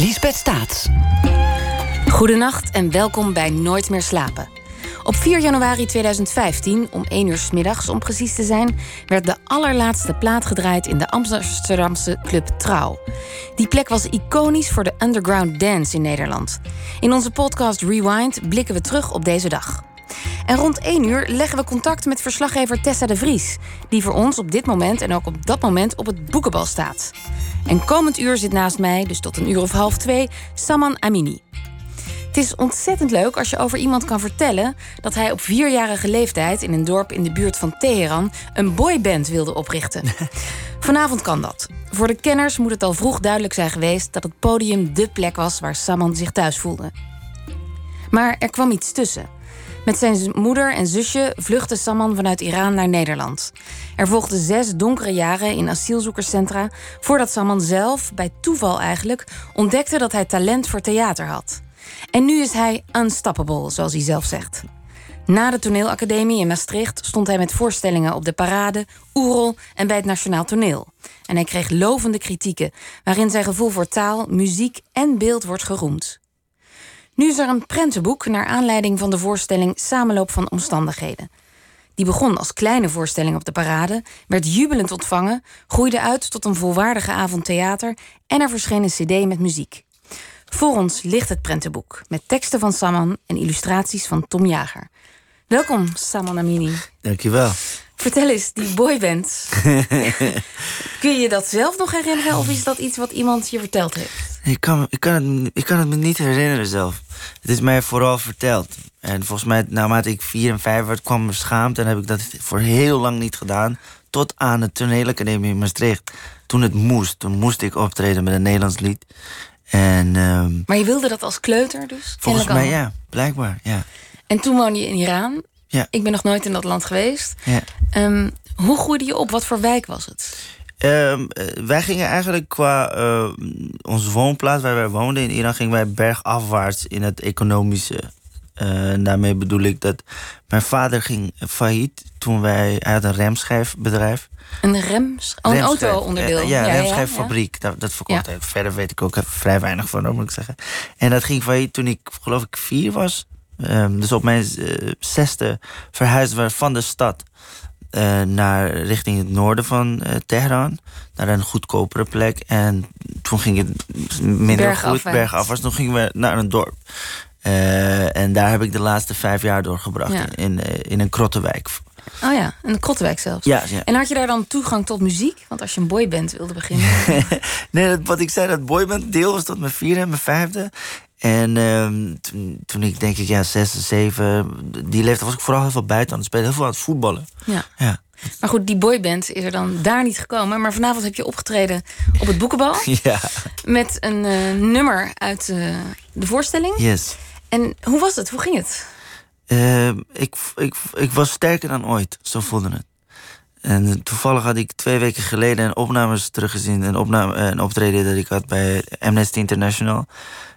Liesbeth Staats. Goedenacht en welkom bij Nooit meer slapen. Op 4 januari 2015, om 1 uur s middags om precies te zijn, werd de allerlaatste plaat gedraaid in de Amsterdamse club Trouw. Die plek was iconisch voor de underground dance in Nederland. In onze podcast Rewind blikken we terug op deze dag. En rond 1 uur leggen we contact met verslaggever Tessa de Vries, die voor ons op dit moment en ook op dat moment op het boekenbal staat. En komend uur zit naast mij, dus tot een uur of half twee, Saman Amini. Het is ontzettend leuk als je over iemand kan vertellen dat hij op vierjarige leeftijd in een dorp in de buurt van Teheran een boyband wilde oprichten. Vanavond kan dat. Voor de kenners moet het al vroeg duidelijk zijn geweest dat het podium dé plek was waar Saman zich thuis voelde. Maar er kwam iets tussen. Met zijn moeder en zusje vluchtte Saman vanuit Iran naar Nederland. Er volgden zes donkere jaren in asielzoekerscentra voordat Saman zelf, bij toeval eigenlijk, ontdekte dat hij talent voor theater had. En nu is hij unstoppable, zoals hij zelf zegt. Na de toneelacademie in Maastricht stond hij met voorstellingen op de Parade, Oerol en bij het Nationaal Toneel. En hij kreeg lovende kritieken, waarin zijn gevoel voor taal, muziek en beeld wordt geroemd. Nu is er een prentenboek naar aanleiding van de voorstelling Samenloop van Omstandigheden. Die begon als kleine voorstelling op de parade, werd jubelend ontvangen, groeide uit tot een volwaardige avond theater en er verscheen een CD met muziek. Voor ons ligt het prentenboek met teksten van Saman en illustraties van Tom Jager. Welkom, Saman Amini. Dankjewel. Vertel eens, die boyband. Kun je dat zelf nog herinneren of is dat iets wat iemand je verteld heeft? Ik kan, ik, kan het, ik kan het me niet herinneren zelf. Het is mij vooral verteld. En volgens mij, naarmate ik vier en vijf werd, kwam me schaamte... en heb ik dat voor heel lang niet gedaan. Tot aan de toneelacademie in Maastricht. Toen het moest. Toen moest ik optreden met een Nederlands lied. En, ehm, Maar je wilde dat als kleuter dus? volgens mij al. ja, blijkbaar. Ja. En toen woonde je in Iran. Ja. Ik ben nog nooit in dat land geweest. Ja. Ehm, hoe groeide je op? Wat voor wijk was het? Eh, wij gingen eigenlijk qua eh, onze woonplaats waar wij woonden in Iran, gingen wij bergafwaarts in het economische. Eh, daarmee bedoel ik dat mijn vader ging failliet toen wij hij had een remschijfbedrijf. Een rem, oh, een auto-onderdeel. eh, ja, ja, remschijffabriek. Dat, dat verkocht Ja. hij. Verder weet ik ook vrij weinig van, moet ik zeggen. En dat ging failliet toen ik, geloof ik, vier was. Ehm, dus op mijn eh, zesde verhuisden we van de stad eh, naar richting het noorden van eh, Teheran. Naar een goedkopere plek. En toen ging het minder Bergafwaarts. goed, bergafwaarts. Toen gingen we naar een dorp. En daar heb ik de laatste vijf jaar doorgebracht. Ja. In, in een krottenwijk. Oh ja, een Krottenwijk zelfs. Ja, ja. En had je daar dan toegang tot muziek? Want als je een boyband wilde beginnen... nee, dat, wat ik zei, dat boyband deel was tot mijn vierde en mijn vijfde. En ehm, toen, toen ik denk ik, ja, zes, zeven, die leeftijd was ik vooral heel veel buiten aan het spelen. Heel veel aan het voetballen. ja. Ja. Maar goed, die boyband is er dan daar niet gekomen. Maar vanavond heb je opgetreden op het Boekenbal... ja, met een eh, nummer uit eh, de voorstelling. yes. En hoe was het? Hoe ging het? Ehm, ik, ik, ik was sterker dan ooit, zo voelde het. En toevallig had ik twee weken geleden een opnames teruggezien. Een, opname, een optreden dat ik had bij Amnesty International.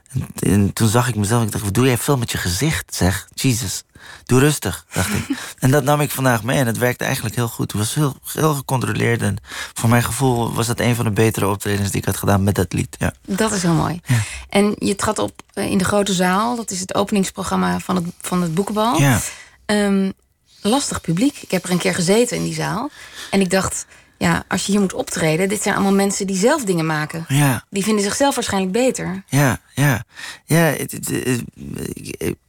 En, en toen zag ik mezelf, ik dacht, wat doe jij veel met je gezicht, zeg. Jesus, doe rustig, dacht ik. en dat nam ik vandaag mee en het werkte eigenlijk heel goed. Het was heel, heel gecontroleerd en voor mijn gevoel was dat een van de betere optredens die ik had gedaan met dat lied. Ja. Dat is heel mooi. En je trad op eh, in de grote zaal. Dat is het openingsprogramma van het, van het Boekenbal. Ja. Ehm, lastig publiek. Ik heb er een keer gezeten in die zaal. En ik dacht, ja, als je hier moet optreden... dit zijn allemaal mensen die zelf dingen maken. Ja. Die vinden zichzelf waarschijnlijk beter. Ja, ja. ja het, het- het-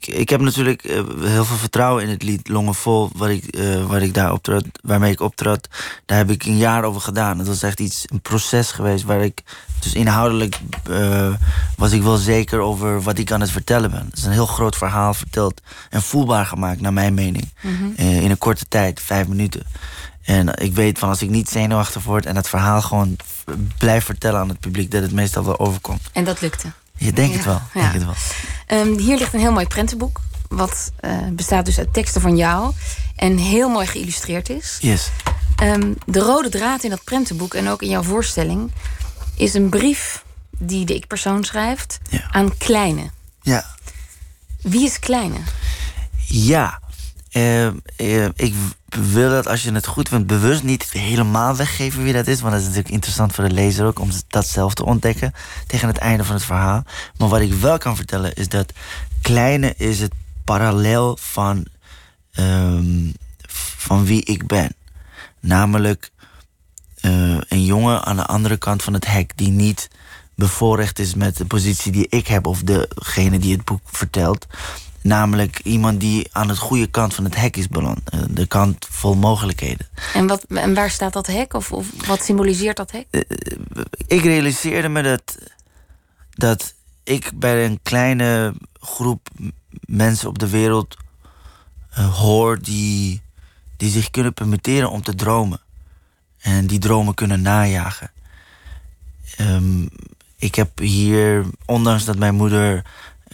ik, heb natuurlijk eh, heel veel vertrouwen in het lied Longen Vol, waar ik, waar ik daar optrad, waarmee ik optrad. Daar heb ik een jaar over gedaan. Het was echt iets, een proces geweest waar ik. Dus inhoudelijk eh, was ik wel zeker over wat ik aan het vertellen ben. Het is een heel groot verhaal verteld en voelbaar gemaakt, naar mijn mening. Eh, in een korte tijd, vijf minuten. En ik weet van als ik niet zenuwachtig word en het verhaal gewoon blijf vertellen aan het publiek, dat het meestal wel overkomt. En dat lukte. Je denkt het wel. ja. Denk het wel. Hier ligt een heel mooi prentenboek. Wat eh, bestaat dus uit teksten van jou. En heel mooi geïllustreerd is. Yes. Ehm, de rode draad in dat prentenboek en ook in jouw voorstelling... is een brief die de ik-persoon schrijft Ja. aan Kleine. Ja. Wie is Kleine? Ja. Uh, uh, ik wil dat als je het goed vindt, bewust niet helemaal weggeven wie dat is. Want dat is natuurlijk interessant voor de lezer ook om dat zelf te ontdekken tegen het einde van het verhaal. Maar wat ik wel kan vertellen is dat Kleine is het parallel van, um, van wie ik ben. Namelijk uh, een jongen aan de andere kant van het hek die niet bevoorrecht is met de positie die ik heb of degene die het boek vertelt. Namelijk iemand die aan de goede kant van het hek is beland. Eh, de kant vol mogelijkheden. En, wat, en waar staat dat hek? Of, of wat symboliseert dat hek? Eh, ik realiseerde me dat, dat ik bij een kleine groep mensen op de wereld uh, hoor die, die zich kunnen permitteren om te dromen. En die dromen kunnen najagen. Um, ik heb hier, ondanks dat mijn moeder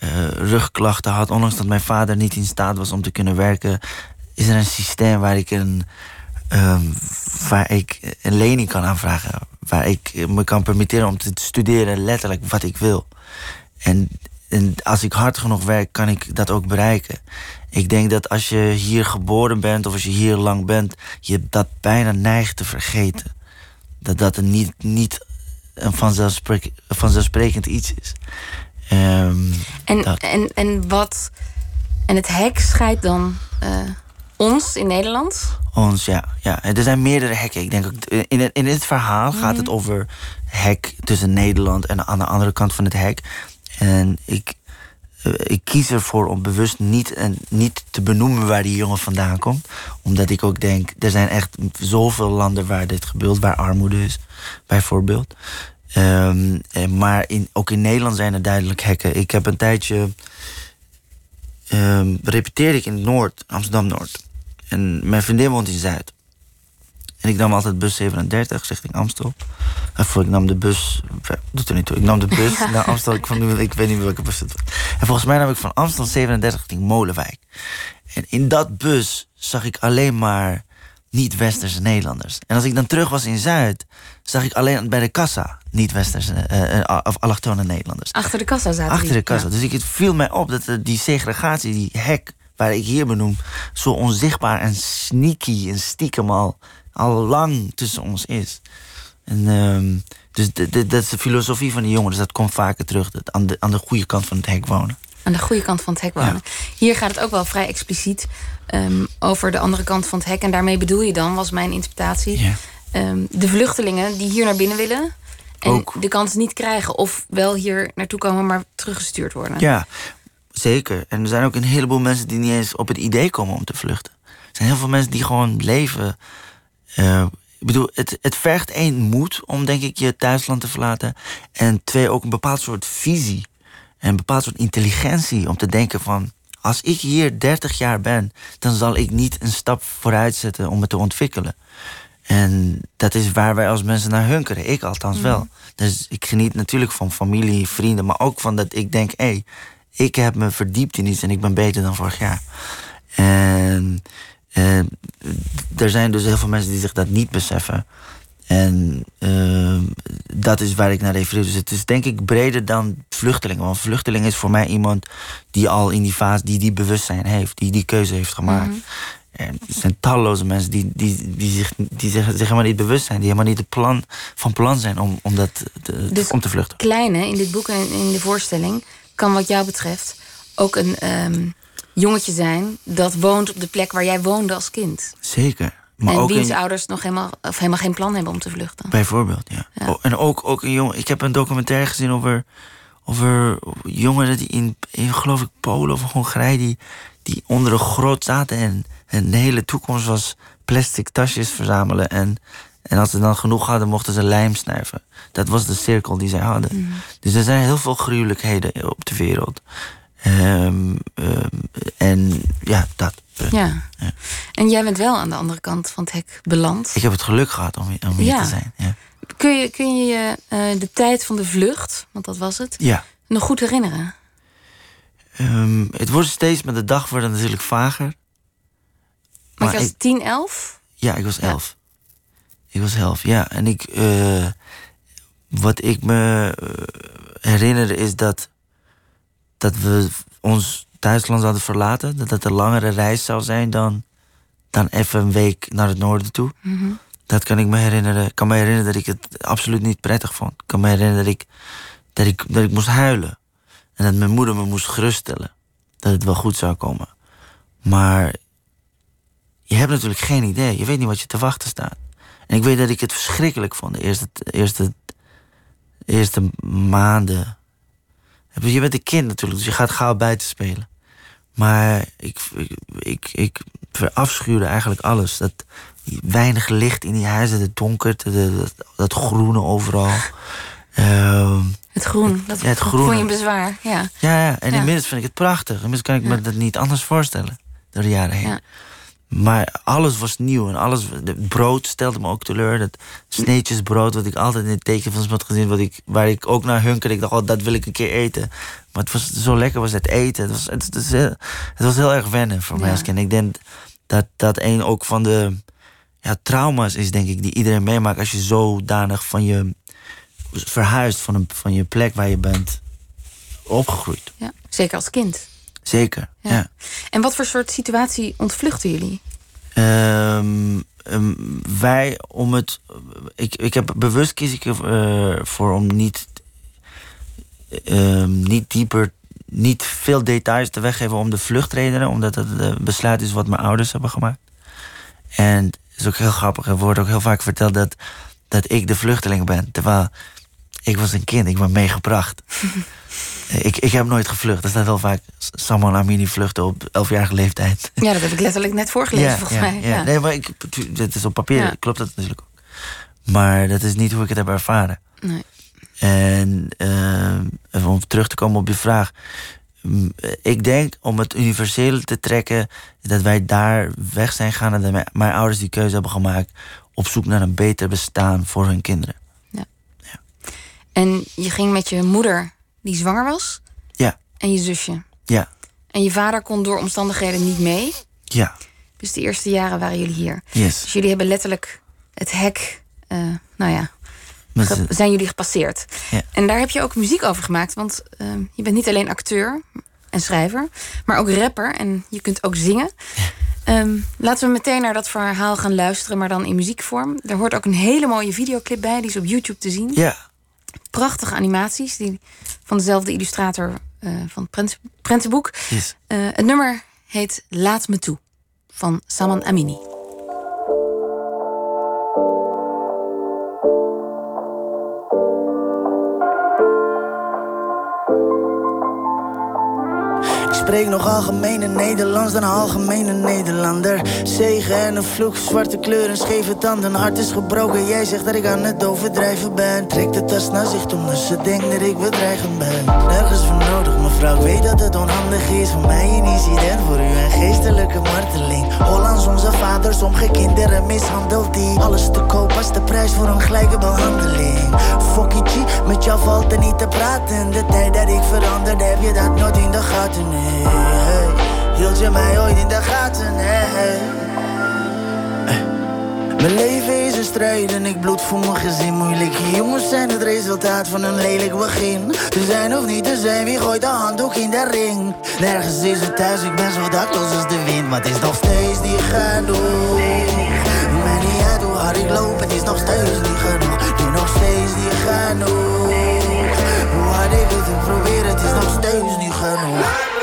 uh, rugklachten had, ondanks dat mijn vader niet in staat was om te kunnen werken, is er een systeem waar ik een, um, waar ik een lening kan aanvragen. Waar ik me kan permitteren om te studeren letterlijk wat ik wil. En, en als ik hard genoeg werk, kan ik dat ook bereiken. Ik denk dat als je hier geboren bent of als je hier lang bent, je dat bijna neigt te vergeten. Dat dat niet, niet een vanzelfsprekend iets is. Um, en, en, en wat. En het hek scheidt dan uh, ons in Nederland? Ons, ja, ja. Er zijn meerdere hekken. Ik denk ook, in, het, in het verhaal gaat mhm. het over hek tussen Nederland en aan de andere kant van het hek. En ik, uh, ik kies ervoor om bewust niet, en niet te benoemen waar die jongen vandaan komt. Omdat ik ook denk, er zijn echt zoveel landen waar dit gebeurt, waar armoede is, bijvoorbeeld. Um, maar in, ook in Nederland zijn er duidelijk hekken. Ik heb een tijdje. Um, repeteerde ik in Noord, Amsterdam-Noord. En mijn vriendin woont in Zuid. En ik nam altijd bus 37 richting Amstel. Of ik nam de bus. Doet er niet toe. Ik nam de bus naar Amstel. Ik, van, ik weet niet welke bus het was. En volgens mij nam ik van Amstel 37 richting Molenwijk. En in dat bus zag ik alleen maar niet-westerse Nederlanders. En als ik dan terug was in Zuid, zag ik alleen bij de kassa niet-westerse uh, of allochtone Nederlanders. Achter de kassa zaten Achter de kassa. Dus ik, het viel mij op dat die segregatie, die hek waar ik hier benoem, zo onzichtbaar en sneaky en stiekem al, al lang tussen ons is. En um, dus dat is de filosofie van die jongen. Dus dat komt vaker terug. Dat aan, de, aan de goede kant van het hek wonen. Aan de goede kant van het hek wonen. Hier gaat het ook wel vrij expliciet um, over de andere kant van het hek. En daarmee bedoel je dan, was mijn interpretatie... Ja. Um, de vluchtelingen die hier naar binnen willen... en ook. de kans niet krijgen of wel hier naartoe komen... maar teruggestuurd worden. Ja, zeker. En er zijn ook een heleboel mensen die niet eens op het idee komen om te vluchten. Er zijn heel veel mensen die gewoon leven... Uh, ik bedoel, het, het vergt één moed om, denk ik, je thuisland te verlaten. En twee, ook een bepaald soort visie. En een bepaald soort intelligentie om te denken van... als ik hier 30 jaar ben, dan zal ik niet een stap vooruit zetten om me te ontwikkelen. En dat is waar wij als mensen naar hunkeren. Ik althans wel. Mm. Dus ik geniet natuurlijk van familie, vrienden, maar ook van dat ik denk: hé, hey, ik heb me verdiept in iets en ik ben beter dan vorig jaar. En uh, er zijn dus heel veel mensen die zich dat niet beseffen. En uh, dat is waar ik naar refereer. Dus het is denk ik breder dan vluchtelingen. Want vluchteling is voor mij iemand die al in die fase, die die bewustzijn heeft, die die keuze heeft gemaakt. Mm er zijn talloze mensen die, die, die, zich, die zich, zich helemaal niet bewust zijn. Die helemaal niet de plan, van plan zijn om, om, dat te, dus om te vluchten. Kleine in dit boek en in de voorstelling kan wat jou betreft ook een um, jongetje zijn... dat woont op de plek waar jij woonde als kind. Zeker. Maar en ook wiens ouders nog helemaal, of helemaal geen plan hebben om te vluchten. Bijvoorbeeld, ja. ja. en ook, ook een jongen... Ik heb een documentaire gezien over, over jongeren die in, in, geloof ik, Polen of Hongarije... die, die onder een grot zaten en en de hele toekomst was plastic tasjes verzamelen. En, en als ze dan genoeg hadden, mochten ze lijm snuiven. Dat was de cirkel die zij hadden. Mm. Dus er zijn heel veel gruwelijkheden op de wereld. Um, en ja, dat. Ja. ja. En jij bent wel aan de andere kant van het hek beland. Ik heb het geluk gehad om, om hier te zijn. Ja. Kun je kun je, uh, de tijd van de vlucht, want dat was het, nog goed herinneren? Um, het wordt steeds met de dag wordt natuurlijk vager. Maar, je was 10, 11? Ja, ik was 11. Ik was 11, ja. En ik, uh, wat ik me uh, herinner is dat, dat we ons Duitsland zouden verlaten. Dat het een langere reis zou zijn dan, dan even een week naar het noorden toe. Mhm. Dat kan ik me herinneren. Ik kan me herinneren dat ik het absoluut niet prettig vond. Ik kan me herinneren dat ik, dat ik, dat ik moest huilen. En dat mijn moeder me moest geruststellen. Dat het wel goed zou komen. Maar je hebt natuurlijk geen idee. Je weet niet wat je te wachten staat. En ik weet dat ik het verschrikkelijk vond. De eerste, eerste, eerste maanden. Je bent een kind natuurlijk, dus je gaat gauw buiten spelen. Maar ik, ik, ik, ik verafschuwde eigenlijk alles. Dat weinig licht in die huizen, het donker, dat, dat groene overal. Uh, het groen, dat ja, het groen. vond je bezwaar. Ja, ja, ja. en inmiddels vind ik het prachtig. Inmiddels kan ik me dat niet anders voorstellen door de jaren heen. Maar alles was nieuw en alles. Het brood stelde me ook teleur. Dat sneetjesbrood, wat ik altijd in het tekenfilms had gezien, wat ik, waar ik ook naar hunkerde. Ik dacht, oh, dat wil ik een keer eten. Maar het was zo lekker, was het eten. Het was, het, het, het was heel erg wennen voor mij als kind. Ik denk dat dat een ook van de ja, trauma's is, denk ik, die iedereen meemaakt als je zodanig van je verhuist, van, een, van je plek waar je bent opgegroeid. Ja, zeker als kind. Zeker, ja. En wat voor soort situatie ontvluchten jullie? Um, wij om het. Ik, ik heb bewust kies ik ervoor uh, om niet, um, niet dieper, niet veel details te weggeven om de vluchtredenen, omdat het een besluit is wat mijn ouders hebben gemaakt. En het is ook heel grappig. Er wordt ook heel vaak verteld dat, dat ik de vluchteling ben. Terwijl ik was een kind, ik ben meegebracht. Ik, ik heb nooit gevlucht. Er staat wel vaak Samuel Amini vluchten op elfjarige leeftijd. Ja, dat heb ik letterlijk net voorgelezen, volgens mij. Ja. Nee, maar ik, het is op papier, klopt dat natuurlijk ook. Maar dat is niet hoe ik het heb ervaren. Nee. En uh, om terug te komen op je vraag. Mm, ik denk om het universele te trekken, dat wij daar weg zijn gaan en dat mijn ouders die keuze hebben gemaakt op zoek naar een beter bestaan voor hun kinderen. En je ging met je moeder die zwanger was. Ja. En je zusje. Ja. En je vader kon door omstandigheden niet mee. Ja. Dus de eerste jaren waren jullie hier. Yes. Dus jullie hebben letterlijk het hek, uh, nou ja, zijn jullie gepasseerd. Ja. En daar heb je ook muziek over gemaakt. Want uh, je bent niet alleen acteur en schrijver, maar ook rapper. En je kunt ook zingen. Ja. Um, laten we meteen naar dat verhaal gaan luisteren, maar dan in muziekvorm. Er hoort ook een hele mooie videoclip bij, die is op YouTube te zien. Ja. Prachtige animaties die van dezelfde illustrator uh, van het prentenboek. Yes. Uh, het nummer heet Laat me toe van Saman Amini. Spreek nog algemene Nederlands dan algemene Nederlander. Zegen en een vloek, zwarte kleuren, scheve tanden. Hart is gebroken, jij zegt dat ik aan het overdrijven ben. Trek de tas naar zich omdat ze denkt dat ik bedreigend ben. Nergens voor nodig, mevrouw, ik weet dat het onhandig is. Voor mij een incident, voor u een geestelijke marteling. Hollands, onze vaders, sommige kinderen mishandeld die. Alles te koop als de prijs voor een gelijke behandeling. Fokkie met jou valt er niet te praten. De tijd dat ik veranderde, heb je dat nooit in de gaten. Nee. Hield je mij ooit in de gaten, hey, Mijn leven is een strijd en ik bloed voor mijn gezin. Moeilijke jongens zijn het resultaat van een lelijk begin. Te zijn of niet te zijn, wie gooit de handdoek in de ring? Nergens is het thuis, ik ben zo dakloos als de wind. Maar het is nog steeds niet genoeg. Mij niet uit hoe hard ik loop, het is nog steeds niet genoeg. Nu nog steeds niet genoeg. Hoe hard ik het probeer, het is nog steeds niet genoeg.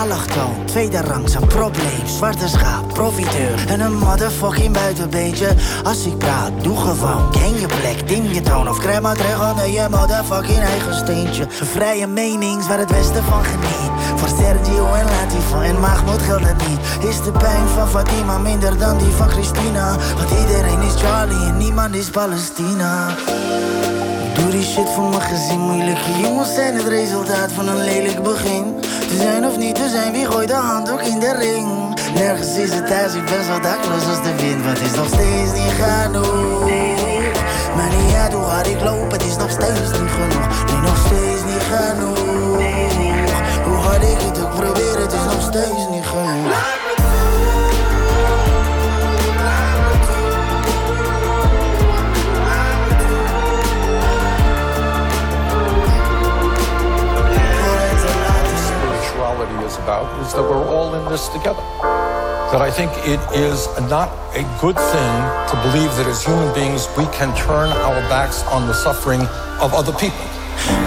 Allochtoon, tweede rangs, een probleem. Zwarte schaap, profiteur en een motherfucking buitenbeentje. Als ik praat, doe gewoon, ken je plek, ding je toon of maar terug onder je motherfucking eigen steentje. Een vrije menings waar het westen van geniet. Voor Sergio en Latifa en Mahmoud geldt het niet. Is de pijn van Fatima minder dan die van Christina? Want iedereen is Charlie en niemand is Palestina. Doe die shit voor mijn gezin. Moeilijke jongens zijn het resultaat van een lelijk begin. Te zijn of niet te zijn, wie gooit de handdoek in de ring? Nergens is het thuis, ik ben zo dakloos als de wind. Het is nog steeds niet genoeg. Maar niet uit hoe hard ik loop, het is nog steeds niet genoeg. Nu nog steeds niet genoeg. Hoe hard ik het ook probeer, het is nog steeds niet genoeg. In this together. That I think it is not a good thing to believe that as human beings we can turn our backs on the suffering of other people.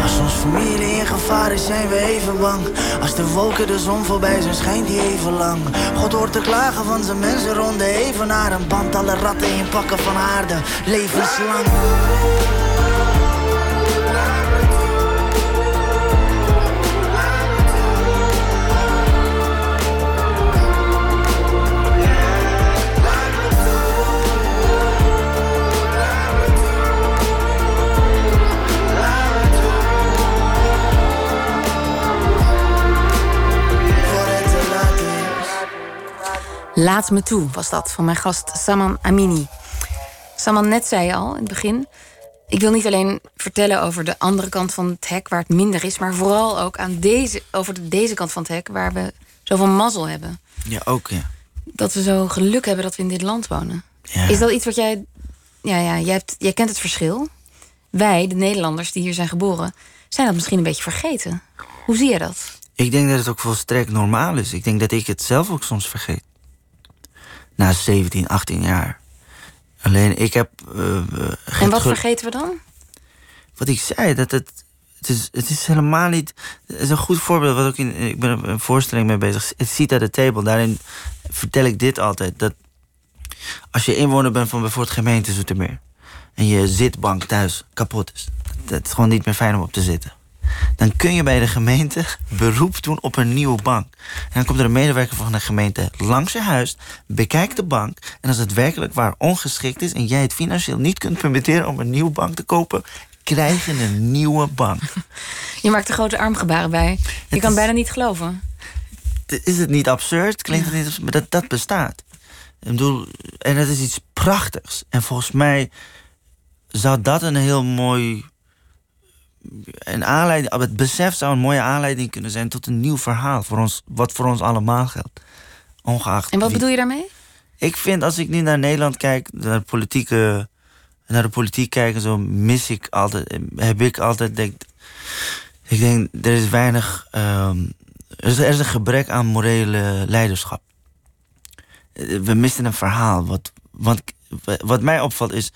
Als ons familie in gevaar is, zijn we even bang. Als de wolken de zon voorbij zijn, schijnt die even lang. God hoort te klagen van zijn mensen rond de evenaar. Een band alle ratten in pakken van aarde, levenslang. Laat me toe was dat van mijn gast Saman Amini. Saman, net zei je al in het begin. Ik wil niet alleen vertellen over de andere kant van het hek waar het minder is, maar vooral ook aan deze, over deze kant van het hek waar we zoveel mazzel hebben. Ja, ook ja. Dat we zo geluk hebben dat we in dit land wonen. Ja. Is dat iets wat jij. Ja, ja jij, hebt, jij kent het verschil. Wij, de Nederlanders die hier zijn geboren, zijn dat misschien een beetje vergeten. Hoe zie je dat? Ik denk dat het ook volstrekt normaal is. Ik denk dat ik het zelf ook soms vergeet na 17, 18 jaar. Alleen ik heb. Uh, en wat vergeten we dan? Wat ik zei, dat het. Het is, het is helemaal niet. Het is een goed voorbeeld. Wat ook in, ik ben een voorstelling mee bezig. Het ziet at the table. Daarin vertel ik dit altijd. Dat als je inwoner bent van bijvoorbeeld gemeente Zoetermeer. en je zitbank thuis kapot is. Het is gewoon niet meer fijn om op te zitten dan kun je bij de gemeente beroep doen op een nieuwe bank. En dan komt er een medewerker van de gemeente langs je huis, bekijkt de bank. En als het werkelijk waar ongeschikt is en jij het financieel niet kunt permitteren om een nieuwe bank te kopen, krijg je een nieuwe bank. Je maakt er grote armgebaren bij. Je kan bijna niet geloven. Is het niet absurd? Klinkt het niet absurd? Maar dat, dat bestaat. Ik bedoel, en dat is iets prachtigs. En volgens mij zou dat een heel mooi een aanleiding, het besef zou een mooie aanleiding kunnen zijn tot een nieuw verhaal. Voor ons, wat voor ons allemaal geldt. Ongeacht. En wat bedoel je daarmee? Ik vind als ik nu naar Nederland kijk, naar de politieke, naar de politiek kijken, zo mis ik altijd, heb ik altijd denk, ik denk er is weinig, um, er, is, er is een gebrek aan morele leiderschap. We missen een verhaal. Wat, want wat mij opvalt is,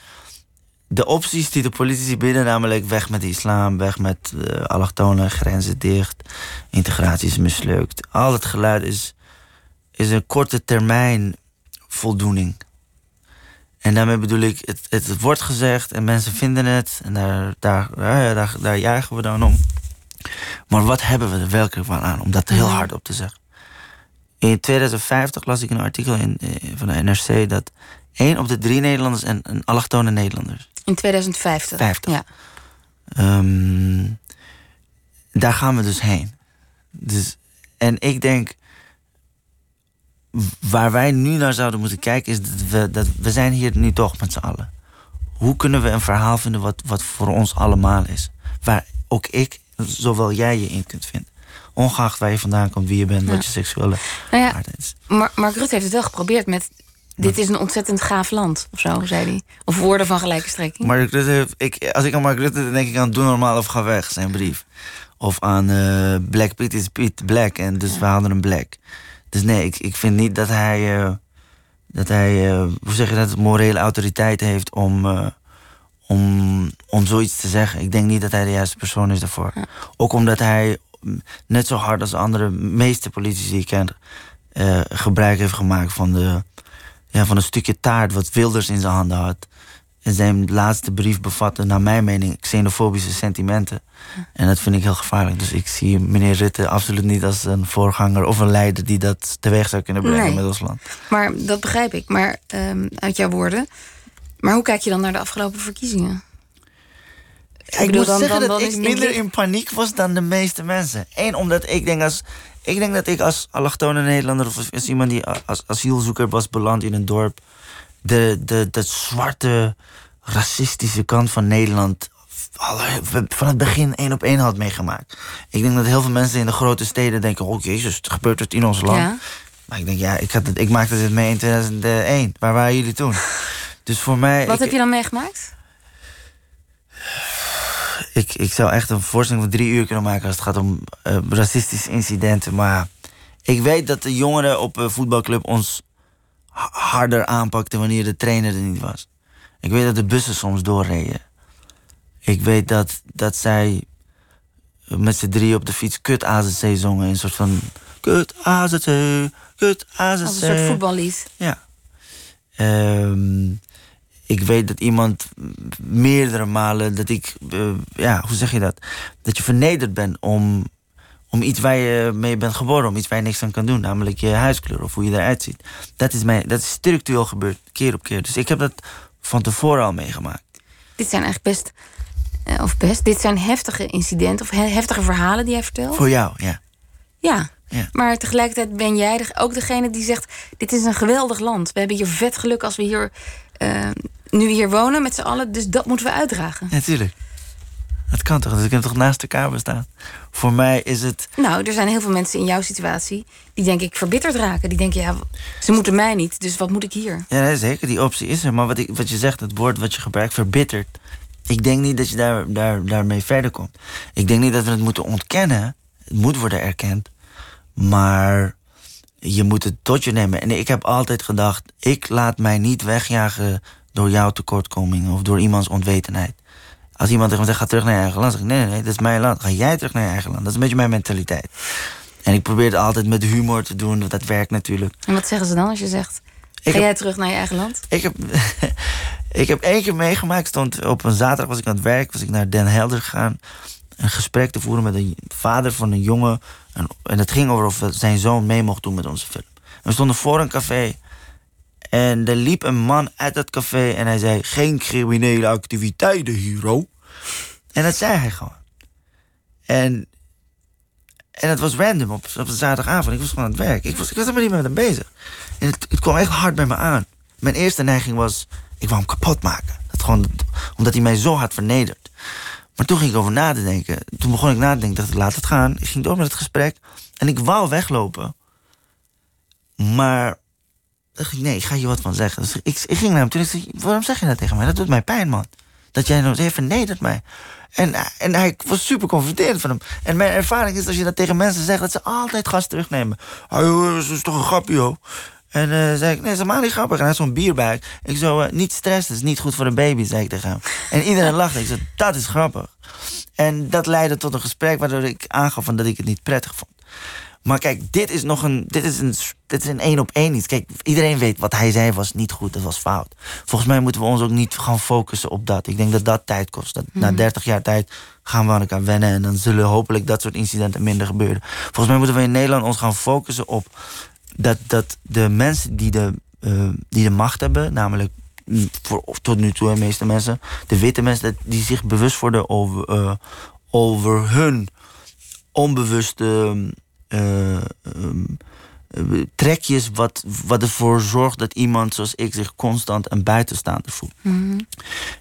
de opties die de politici bieden, namelijk weg met de islam, weg met uh, allochtonen, grenzen dicht, integratie is mislukt. Al het geluid is, is een korte termijn voldoening. En daarmee bedoel ik, het, het wordt gezegd en mensen vinden het en daar, daar, daar, daar, daar juichen we dan om. Maar wat hebben we er werkelijk van aan om dat heel hard op te zeggen? In 2050 las ik een artikel in, eh, van de NRC dat één op de drie Nederlanders en, en allochtone Nederlanders in 2050. 50. Ja. Um, daar gaan we dus heen. Dus, en ik denk, waar wij nu naar zouden moeten kijken, is dat we, dat we zijn hier nu toch met z'n allen. Hoe kunnen we een verhaal vinden wat, wat voor ons allemaal is? Waar ook ik, zowel jij je in kunt vinden. Ongeacht waar je vandaan komt, wie je bent, wat je seksuele nou ja, is. Maar Mark Rutte heeft het wel geprobeerd met dit is een ontzettend gaaf land, of zo, zei hij. Of woorden van gelijke strekking. Mark Rutte, ik, als ik aan Mark Rutte denk ik aan Doe Normaal of Ga Weg, zijn brief. Of aan uh, Black Piet is Piet Black en dus we hadden een Black. Dus nee, ik, ik vind niet dat hij, uh, dat hij uh, hoe zeg je dat, morele autoriteit heeft om, om, om zoiets te zeggen. Ik denk niet dat hij de juiste persoon is daarvoor. Ook omdat hij net zo hard als andere meeste politici die ik ken... gebruik heeft gemaakt van de ja, van een stukje taart wat Wilders in zijn handen had. En zijn laatste brief bevatte, naar mijn mening, xenofobische sentimenten. En dat vind ik heel gevaarlijk. Dus ik zie meneer Rutte absoluut niet als een voorganger of een leider die dat teweeg zou kunnen brengen met ons land. Maar dat begrijp ik, maar um, uit jouw woorden. Maar hoe kijk je dan naar de afgelopen verkiezingen? Ik, ik moet dan, zeggen dan, dan, dat ik minder in paniek was dan de meeste mensen. Eén, omdat ik denk als ik denk dat ik als allochtone Nederlander of als iemand die als asielzoeker was beland in een dorp, de, de, de zwarte racistische kant van Nederland van het begin één op één had meegemaakt. Ik denk dat heel veel mensen in de grote steden denken: oh jezus, het gebeurt het in ons land. Ja. Maar ik denk, ja, ik, had het, ik maakte dit mee in 2001. Waar waren jullie toen? Dus voor mij. Wat heb je dan meegemaakt? Ik, ik zou echt een voorstelling van drie uur kunnen maken als het gaat om uh, racistische incidenten. Maar Ik weet dat de jongeren op een voetbalclub ons harder aanpakten wanneer de trainer er niet was. Ik weet dat de bussen soms doorreden. Ik weet dat, dat zij met z'n drie op de fiets kut AZC zongen. Een soort van kut AZC, kut AZC. Als een soort voetballied. Ja. Ehm, ik weet dat iemand meerdere malen dat ik, uh, ja, hoe zeg je dat? Dat je vernederd bent om, om iets waar je mee bent geboren, om iets waar je niks aan kan doen, namelijk je huiskleur of hoe je eruit ziet. Dat is, mij, dat is structureel gebeurd, keer op keer. Dus ik heb dat van tevoren al meegemaakt. Dit zijn eigenlijk best, uh, of best, dit zijn heftige incidenten of heftige verhalen die jij vertelt. Voor jou, ja. Ja, ja. Maar tegelijkertijd ben jij ook degene die zegt: Dit is een geweldig land. We hebben hier vet geluk als we hier uh, nu hier wonen met z'n allen. Dus dat moeten we uitdragen. Natuurlijk. dat kan toch? Dus ik heb toch naast elkaar bestaan. Voor mij is het. Nou, er zijn heel veel mensen in jouw situatie die denk ik verbitterd raken. Die denken, ja, ze moeten mij niet, dus wat moet ik hier? Ja, nee, zeker, die optie is er. Maar wat, ik, wat je zegt, het woord wat je gebruikt, verbitterd. Ik denk niet dat je daar, daar, daarmee verder komt. Ik denk niet dat we het moeten ontkennen. Het moet worden erkend. Maar je moet het tot je nemen. En ik heb altijd gedacht, ik laat mij niet wegjagen door jouw tekortkomingen of door iemands onwetendheid. Als iemand tegen me zegt, ga terug naar je eigen land, zeg ik, nee, nee, nee, dat is mijn land. Ga jij terug naar je eigen land. Dat is een beetje mijn mentaliteit. En ik probeer het altijd met humor te doen, want dat werkt natuurlijk. En wat zeggen ze dan als je zegt, ga jij terug naar je eigen land? Ik heb, ik heb één keer meegemaakt, stond op een zaterdag was ik aan het werk, was ik naar Den Helder gegaan. Een gesprek te voeren met een vader van een jongen en, en het ging over of zijn zoon mee mocht doen met onze film. we stonden voor een café. En er liep een man uit dat café en hij zei: Geen criminele activiteiten hier, En dat zei hij gewoon. En, en het was random op, op zaterdagavond. Ik was gewoon aan het werk. Ik was, ik was helemaal niet met hem bezig. En het, het kwam echt hard bij me aan. Mijn eerste neiging was: ik wou hem kapot maken. Dat gewoon, omdat hij mij zo hard vernederd. Maar toen ging ik over na te denken. Toen begon ik na te denken, dacht ik, laat het gaan. Ik ging door met het gesprek. En ik wou weglopen. Maar nee, ik ga je wat van zeggen. Dus ik, ik ging naar hem toe en ik zei, waarom zeg je dat tegen mij? Dat doet mij pijn, man. Dat jij nou even vernedert mij. En, en hij was super van hem. En mijn ervaring is, als je dat tegen mensen zegt... dat ze altijd gas terugnemen. Oh, dat is toch een grapje, joh. En uh, zei ik, nee, is helemaal niet grappig. En hij had zo'n bierbuik. Ik zo, uh, niet stressen, is niet goed voor een baby, zei ik tegen hem. En iedereen lachte. Ik zei, dat is grappig. En dat leidde tot een gesprek waardoor ik aangaf van dat ik het niet prettig vond. Maar kijk, dit is nog een. Dit is een, dit is een één op één iets. Kijk, iedereen weet wat hij zei was niet goed, dat was fout. Volgens mij moeten we ons ook niet gaan focussen op dat. Ik denk dat dat tijd kost. Dat Na 30 mhm. jaar tijd gaan we aan elkaar wennen. En dan zullen hopelijk dat soort incidenten minder gebeuren. Volgens mij moeten we in Nederland ons gaan focussen op dat, dat de mensen die de, uh, die de macht hebben, namelijk voor, tot nu toe de meeste mensen, de witte mensen, die zich bewust worden over, uh, over hun onbewuste uh, um, trekjes, wat, wat ervoor zorgt dat iemand zoals ik zich constant een buitenstaander voelt. Mm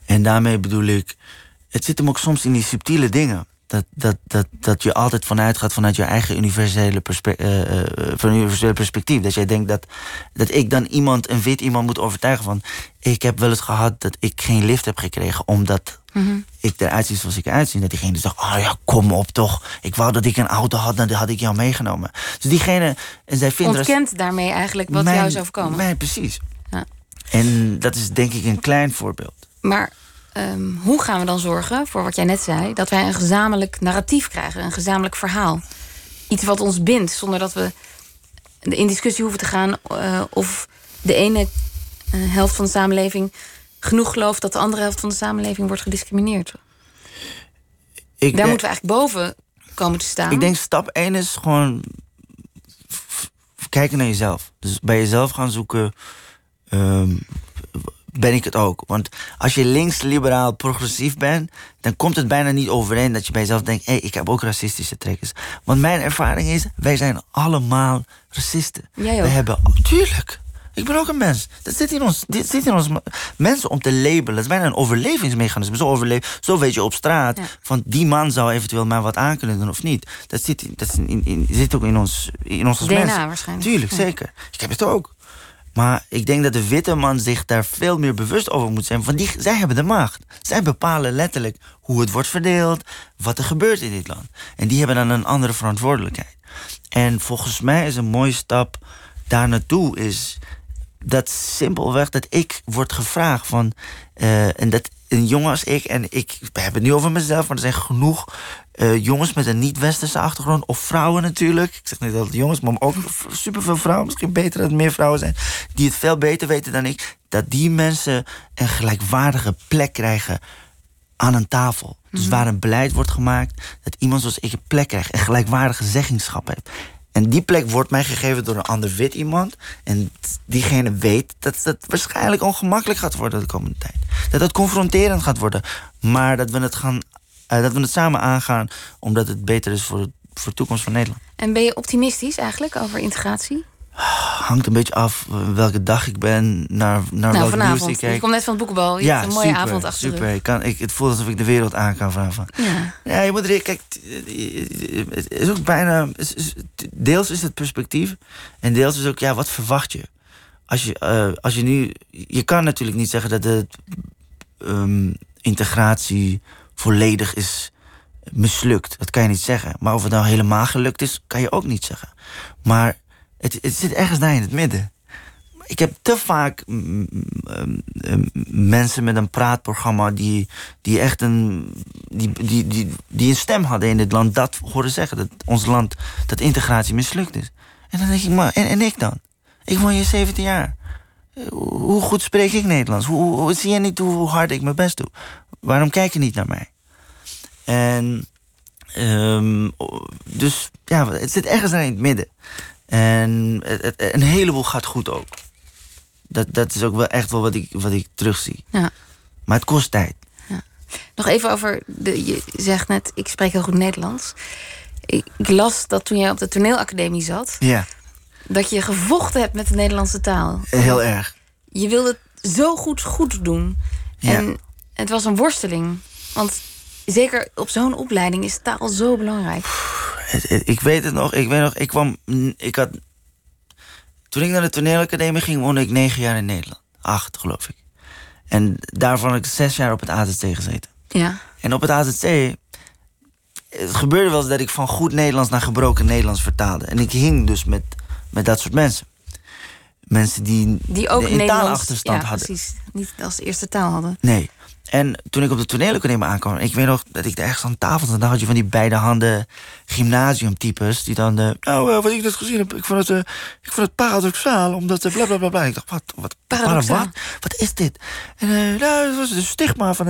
En daarmee bedoel ik, het zit hem ook soms in die subtiele dingen dat, dat, dat, dat je altijd vanuit gaat vanuit je eigen universele, perspe uh, van universele perspectief. Dat jij denkt dat, dat ik dan iemand, een wit iemand moet overtuigen van... ik heb wel eens gehad dat ik geen lift heb gekregen... omdat mm ik eruit zie zoals ik eruit zie. Dat diegene dus dacht, oh ja, kom op toch. Ik wou dat ik een auto had, dan had ik jou meegenomen. Dus diegene... En zij vinden Ontkent daarmee eigenlijk wat jou is overkomen. Nee, precies. Ja. En dat is denk ik een klein voorbeeld. Maar Ehm, hoe gaan we dan zorgen voor wat jij net zei, dat wij een gezamenlijk narratief krijgen, een gezamenlijk verhaal? Iets wat ons bindt, zonder dat we in discussie hoeven te gaan uh, of de ene uh, helft van de samenleving genoeg gelooft dat de andere helft van de samenleving wordt gediscrimineerd. Ik Daar moeten we eigenlijk boven komen te staan. Ik denk stap 1 is gewoon kijken naar jezelf. Dus bij jezelf gaan zoeken. Um, ben ik het ook. Want als je links-liberaal progressief bent, dan komt het bijna niet overeen dat je bij jezelf denkt: hé, hey, ik heb ook racistische trekkers. Want mijn ervaring is: wij zijn allemaal racisten. Jij We hebben, tuurlijk. Ik ben ook een mens. Dat zit in ons. Dit zit in ons mensen om te labelen. Dat is bijna een overlevingsmechanisme. Zo, overleef, zo weet je op straat. Van die man zou eventueel mij wat aan kunnen doen of niet. Dat zit, dat in, in, zit ook in ons, in ons als DNA waarschijnlijk. Tuurlijk, zeker. Ik heb het ook. Maar ik denk dat de witte man zich daar veel meer bewust over moet zijn. Want die, zij hebben de macht. Zij bepalen letterlijk hoe het wordt verdeeld, wat er gebeurt in dit land. En die hebben dan een andere verantwoordelijkheid. En volgens mij is een mooie stap daar naartoe is dat simpelweg dat ik word gevraagd van. eh, en dat een jongen als ik, en ik hebben het nu over mezelf, maar er zijn genoeg eh, jongens met een niet-westerse achtergrond, of vrouwen natuurlijk. Ik zeg niet dat het jongens, maar ook superveel vrouwen, misschien beter dat er meer vrouwen zijn, die het veel beter weten dan ik, dat die mensen een gelijkwaardige plek krijgen aan een tafel. Dus waar een beleid wordt gemaakt, dat iemand zoals ik een plek krijgt, een gelijkwaardige zeggingschap heeft. En die plek wordt mij gegeven door een ander wit iemand. En diegene weet dat het waarschijnlijk ongemakkelijk gaat worden de komende tijd. Dat het confronterend gaat worden. Maar dat we het, gaan, eh, dat we het samen aangaan omdat het beter is voor, voor de toekomst van Nederland. En ben je optimistisch eigenlijk over integratie? Hangt een beetje af eh, welke dag ik ben, naar, naar nou, nieuws ik kijk. Je komt net van het boekenbal. Je hebt een mooie super, avond achter super. Ik kan, ik, het voelt alsof ik de wereld aan kan vragen. Ja. Ja, je moet er, kijk, het is ook bijna. Deels is het perspectief. En deels is ook, ja, wat verwacht je? Als je, eh, als je nu. Je kan natuurlijk niet zeggen dat de ehm, integratie volledig is mislukt. Dat kan je niet zeggen. Maar of het nou helemaal gelukt is, kan je ook niet zeggen. Maar het, het zit ergens daar in het midden. Ik heb te vaak mm, mm, mm, mensen met een praatprogramma die, die echt een, die, die, die, die een stem hadden in dit land, dat horen zeggen. Dat ons land, dat integratie mislukt is. En dan denk ik, maar, en, en ik dan? Ik woon hier 17 jaar. Hoe goed spreek ik Nederlands? Hoe, hoe- zie je niet hoe hard ik mijn best doe? Waarom kijk je niet naar mij? En ehm, dus ja, het zit ergens daar in het midden. En een heleboel gaat goed ook. Dat, dat is ook wel echt wel wat ik, wat ik terugzie. Ja. Maar het kost tijd. Nog even over, de, je zegt net, ik spreek heel goed Nederlands. Ik, ik las dat toen jij op de toneelacademie zat... Ja, dat je gevochten hebt met de Nederlandse taal. heel erg. Je wilde het zo goed goed doen. Ja. En het was een worsteling. Want zeker op zo'n opleiding is taal zo belangrijk. Ik weet het nog. Ik weet nog, ik kwam. Ik had. Toen ik naar de toneelacademie ging, woonde ik negen jaar in Nederland. Acht, geloof ik. En daarvan heb ik zes jaar op het AZC gezeten. Ja. En op het AZC. Het gebeurde wel eens dat ik van goed Nederlands naar gebroken Nederlands vertaalde. En ik hing dus met, met dat soort mensen. Mensen die, Die ook een taalachterstand ja, hadden. precies. Niet als eerste taal hadden. Nee. En toen ik op de toneelacademie aankwam... ik weet nog dat ik daar ergens aan tafel zat... dan had je van die beide handen gymnasiumtypes... die dan... eh, nou, eh, wat ik net gezien heb... ik vond het, eh, ik vond het paradoxaal, omdat... eh, bla, bla, bla, bla. Ik dacht, wat, wat, Paradoxaal. para- wat? Wat is dit? En nou, het was een stigma van...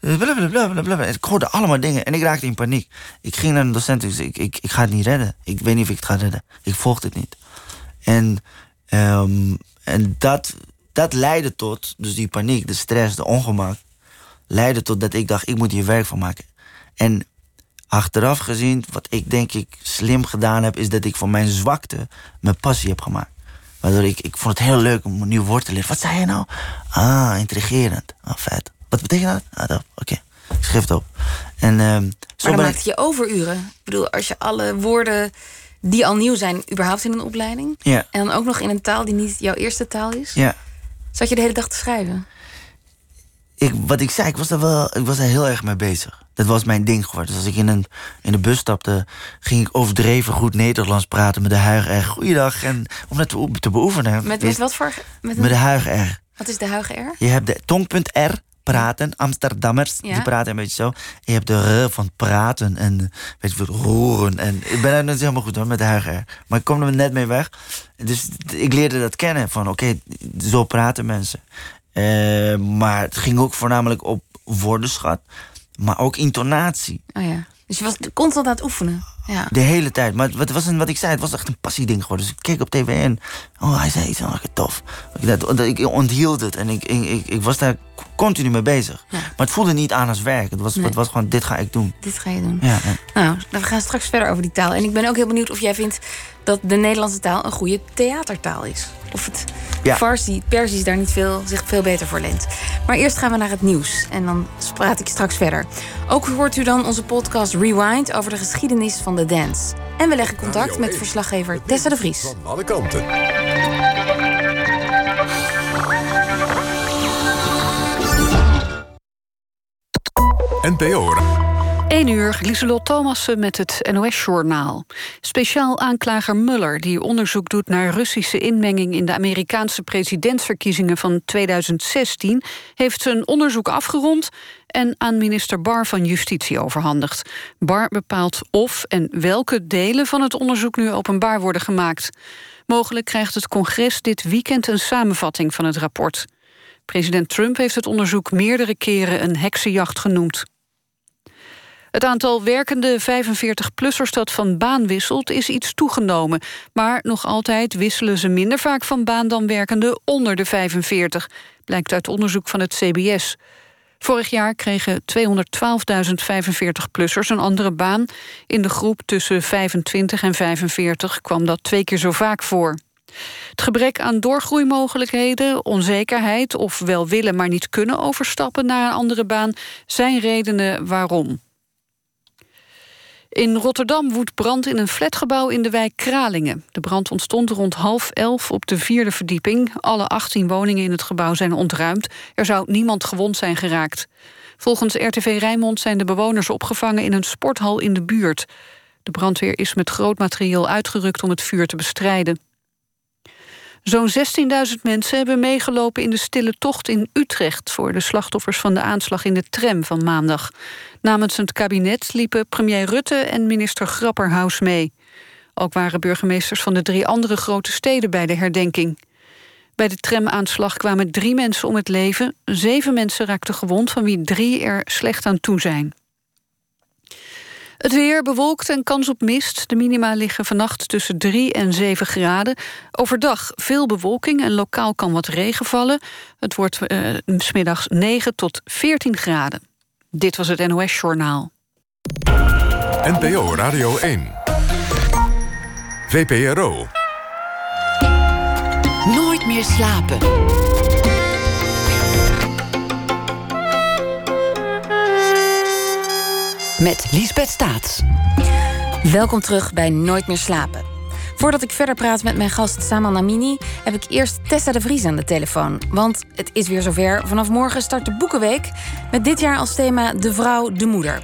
bla, bla, bla, bla, bla. En Ik hoorde allemaal dingen en ik raakte in paniek. Ik ging naar een docent en ik, ik, ik ga het niet redden. Ik weet niet of ik het ga redden. Ik volg dit niet. En, ehm, en dat, dat leidde tot, dus die paniek, de stress, de ongemak, leidde tot dat ik dacht, ik moet hier werk van maken. En achteraf gezien, wat ik denk ik slim gedaan heb, is dat ik van mijn zwakte mijn passie heb gemaakt. Waardoor ik, ik vond het heel leuk om een nieuw woord te leren. Wat zei je nou? Ah, intrigerend. Ah, vet. Wat betekent dat? Ah, dat. Oké. Schreef het op. En ehm, zo Maar dan ik- maakte je overuren. Ik bedoel, als je alle woorden die al nieuw zijn, überhaupt in een opleiding. Ja. En dan ook nog in een taal die niet jouw eerste taal is. Ja. Zat je de hele dag te schrijven? ik, wat ik zei, ik was, daar wel, ik was daar heel erg mee bezig. Dat was mijn ding geworden. Dus als ik in, een, in de bus stapte, ging ik overdreven goed Nederlands praten met de huig R. Goeiedag. En om dat te, oe- te beoefenen. Met, met wat voor... Met, een- Met de huig R. Wat is de huige R? Je hebt de tongpunt R, praten, Amsterdammers, Ja. die praten een beetje zo. Je hebt de R van praten en weet je roeren. En ik ben er niet helemaal goed hoor, met de huig R. Maar ik kom er net mee weg. Dus ik leerde dat kennen, van oké, zo praten mensen. Eh, maar het ging ook voornamelijk op woordenschat, maar ook intonatie. Oh ja. Dus je was constant aan het oefenen. Ja. De hele tijd. Maar wat, was een, wat ik zei, het was echt een passieding geworden. Dus ik keek op tv en... Oh, hij zei iets het tof. Ik, dat, ik onthield het en ik, ik, ik, ik was daar continu mee bezig. Ja. Maar het voelde niet aan als werk. Het was, Nee. het was gewoon, dit ga ik doen. Dit ga je doen. Ja, ja. Nou, we gaan straks verder over die taal. En ik ben ook heel benieuwd of jij vindt dat de Nederlandse taal een goede theatertaal is. Of het Ja. Farsi, Persisch daar niet veel, zich veel beter voor leent. Maar eerst gaan we naar het nieuws. En dan praat ik straks verder. Ook hoort u dan onze podcast Rewind over de geschiedenis van de dance. En we leggen contact met verslaggever Tessa de Vries. Van alle kanten. NPO. 1 uur, Lieselot Thomassen met het NOS-journaal. Speciaal aanklager Muller, die onderzoek doet naar Russische inmenging... in de Amerikaanse presidentsverkiezingen van 2016... heeft zijn onderzoek afgerond en aan minister Bar van Justitie overhandigd. Bar bepaalt of en welke delen van het onderzoek nu openbaar worden gemaakt. Mogelijk krijgt het congres dit weekend een samenvatting van het rapport. President Trump heeft het onderzoek meerdere keren een heksenjacht genoemd. Het aantal werkende 45-plussers dat van baan wisselt is iets toegenomen. Maar nog altijd wisselen ze minder vaak van baan dan werkenden onder de 45. Blijkt uit onderzoek van het CBS. Vorig jaar kregen 212.000 45-plussers een andere baan. In de groep tussen 25 en 45 kwam dat twee keer zo vaak voor. Het gebrek aan doorgroeimogelijkheden, onzekerheid... of wel willen maar niet kunnen overstappen naar een andere baan... zijn redenen waarom. In Rotterdam woedt brand in een flatgebouw in de wijk Kralingen. De brand ontstond rond half elf op de vierde verdieping. Alle 18 woningen in het gebouw zijn ontruimd. Er zou niemand gewond zijn geraakt. Volgens RTV Rijnmond zijn de bewoners opgevangen in een sporthal in de buurt. De brandweer is met groot materieel uitgerukt om het vuur te bestrijden. Zo'n 16.000 mensen hebben meegelopen in de stille tocht in Utrecht... voor de slachtoffers van de aanslag in de tram van maandag. Namens het kabinet liepen premier Rutte en minister Grapperhaus mee. Ook waren burgemeesters van de drie andere grote steden bij de herdenking. Bij de tramaanslag kwamen drie mensen om het leven. Zeven mensen raakten gewond, van wie drie er slecht aan toe zijn. Het weer bewolkt en kans op mist. De minima liggen vannacht tussen 3 en 7 graden. Overdag veel bewolking en lokaal kan wat regen vallen. Het wordt uh, smiddags 9 tot 14 graden. Dit was het NOS Journaal. NPO Radio 1. VPRO. Nooit meer slapen. Met Liesbeth Staats. Welkom terug bij Nooit meer slapen. Voordat ik verder praat met mijn gast Saman Amini... heb ik eerst Tessa de Vries aan de telefoon. Want het is weer zover. Vanaf morgen start de Boekenweek... met dit jaar als thema De Vrouw, de Moeder.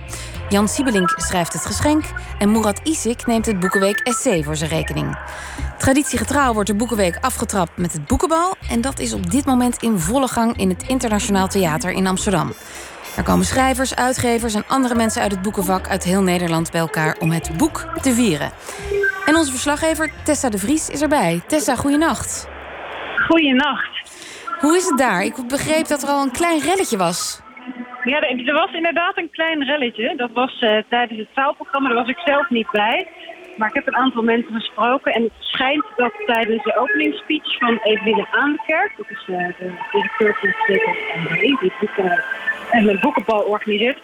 Jan Siebelink schrijft het geschenk... en Murat Isik neemt het Boekenweek essay voor zijn rekening. Traditiegetrouw wordt de Boekenweek afgetrapt met het Boekenbal... en dat is op dit moment in volle gang in het Internationaal Theater in Amsterdam. Er komen schrijvers, uitgevers en andere mensen uit het boekenvak uit heel Nederland bij elkaar om het boek te vieren. En onze verslaggever Tessa de Vries is erbij. Tessa, goeienacht. Goeienacht. Hoe is het daar? Ik begreep dat er al een klein relletje was. Ja, er was inderdaad een klein relletje. Dat was uh, tijdens het zaalprogramma. Daar was ik zelf niet bij. Maar ik heb een aantal mensen gesproken. En het schijnt dat tijdens de openingsspeech van Eveline Aankerk... dat is uh, de directeur van het CTNB, die boeken, en een boekenbal organiseert...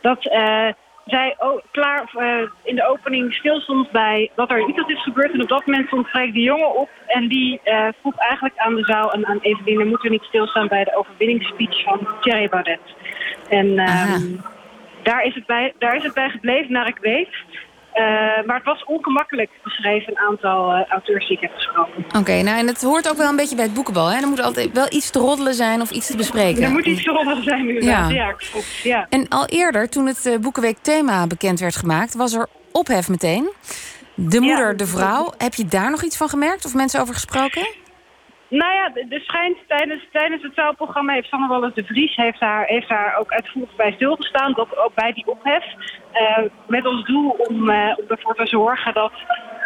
dat uh, zij oh, klaar uh, in de opening stilstond bij dat er iets is gebeurd. En op dat moment stond Freek de Jonge op. En die uh, vroeg eigenlijk aan de zaal en aan Eveline... moeten we niet stilstaan bij de overwinningsspeech van Thierry Baudet. En uh, daar, is het bij, daar is het bij gebleven, naar ik weet... Uh, maar het was ongemakkelijk, beschreven een aantal uh, auteurs die ik heb gesproken. Oké, okay, nou en het hoort ook wel een beetje bij het boekenbal. Hè? Er moet altijd wel iets te roddelen zijn of iets te bespreken. Er moet iets te roddelen zijn nu. Ja. ja, klopt. Ja. En al eerder, toen het uh, Boekenweek thema bekend werd gemaakt... was er ophef meteen. De moeder, ja, de vrouw. Heb je daar nog iets van gemerkt of mensen over gesproken? Nou ja, er schijnt tijdens, tijdens het zaalprogramma heeft Sanne Wallis de Vries heeft daar, heeft daar ook uitvoerig bij stilgestaan. Dat ook bij die ophef. Uh, met ons doel om, uh, om ervoor te zorgen dat,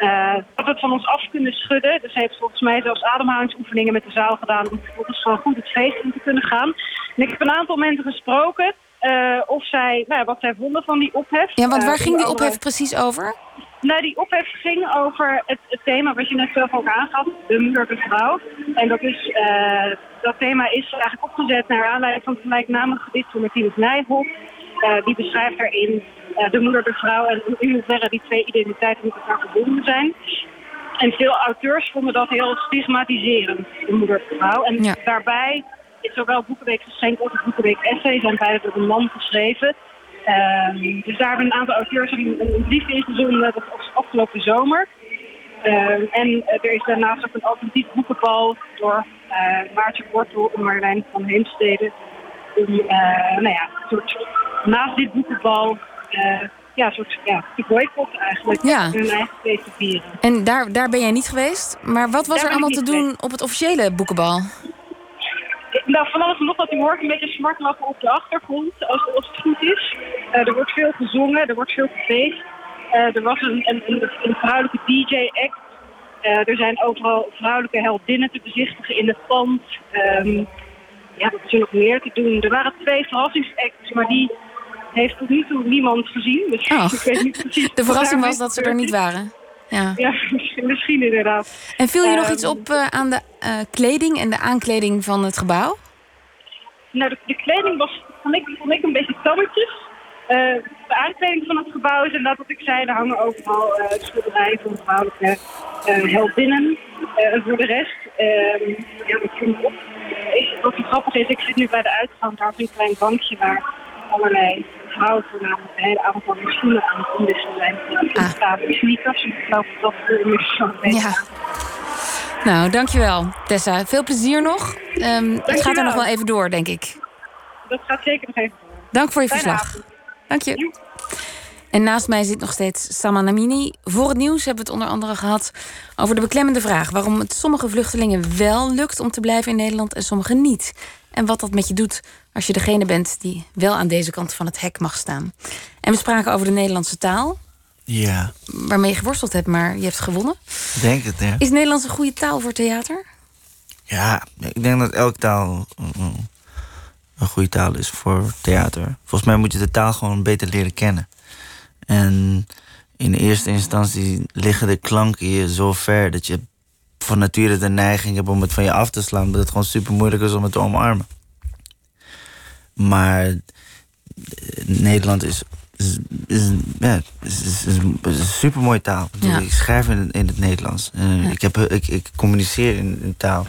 uh, dat we het van ons af kunnen schudden. Dus hij heeft volgens mij zelfs ademhalingsoefeningen met de zaal gedaan om vervolgens gewoon goed het feest in te kunnen gaan. En ik heb een aantal mensen gesproken of zij, nou, wat zij vonden van die ophef. Ja, want waar ging die ophef precies over? Nou, die ophef ging over het, het, thema wat je net zelf ook aangaf, de moeder de vrouw. En dat, is, uh, dat thema is eigenlijk opgezet naar aanleiding van het gelijknamige gedicht van Martinus Nijhoff. Die beschrijft daarin de moeder de vrouw en in hoeverre die twee identiteiten met elkaar verbonden zijn. En veel auteurs vonden dat heel stigmatiserend, de moeder de vrouw. En ja. daarbij zowel Boekenweek geschenk als het Boekenweek essay zijn beide door een man geschreven. Uh, dus daar hebben een aantal auteurs een, een brief in gezonden, dat was afgelopen zomer. Uh, en er is daarnaast ook een alternatief boekenbal door uh, Maartje Wortel en Marlijn van Heemstede. Om, nou ja, soort, naast dit boekenbal eh, ja, een soort ja, te boycotten eigenlijk. Ja. Hun eigen feest vieren. En daar, daar ben jij niet geweest. Maar wat was Daar er allemaal te doen op het officiële boekenbal? Nou, van alles en nog wat. Die hoort een beetje smart lachen op de achtergrond, als, als het goed is. Eh, er wordt veel gezongen, er wordt veel gefeest. Eh, er was een, een, een, een vrouwelijke DJ-act. Eh, er zijn overal vrouwelijke heldinnen te bezichtigen in het pand. Ehm, ja, wat is er nog meer te doen? Er waren twee verrassingsacts, maar die heeft tot nu toe niemand gezien. Dus Oh. ik weet niet precies De verrassing was dat ze er niet waren. Ja. Ja, misschien, inderdaad. En viel je nog Ehm, iets op eh, aan de eh, kleding en de aankleding van het gebouw? Nou, de, de kleding was, vond ik, vond ik een beetje tammetjes. Eh, de aankleding van het gebouw is inderdaad wat ik zei. Er hangen overal schilderijen van vrouwelijke heldinnen. En voor de rest, ehm ja, wat viel op. Wat grappig is, ik zit nu bij de uitgang. Daar is een klein bankje waar allerlei vrouwen voornamelijk een hele avond van hun schoenen aan het omwisselen zijn. Ah. Sneakers. Ik geloof dat beetje. Ja. Nou, dankjewel, Tessa. Veel plezier nog. Ehm, het gaat er nog wel even door, denk ik. Dat gaat zeker nog even door. Dank voor je Fijne verslag. avond. Dank je. En naast mij zit nog steeds Sama Namini. Voor het nieuws hebben we het onder andere gehad over de beklemmende vraag waarom het sommige vluchtelingen wel lukt om te blijven in Nederland en sommige niet. En wat dat met je doet als je degene bent die wel aan deze kant van het hek mag staan. En we spraken over de Nederlandse taal, Ja, waarmee je geworsteld hebt, maar je hebt gewonnen. ik denk het, ja. Is Nederlands een goede taal voor theater? Ja, ik denk dat elke taal uh, een goede taal is voor theater. Volgens mij moet je de taal gewoon beter leren kennen. En in eerste instantie liggen de klanken je zo ver dat je van nature de neiging hebt om het van je af te slaan, dat het gewoon super moeilijk is om het te omarmen. Maar eh, Nederland is, is, is, ja, is, is, een, is een super mooie taal. Ik bedoel, Ja. Ik schrijf in, het- in het Nederlands. Eh, ik, heb, ik, ik communiceer in, in taal.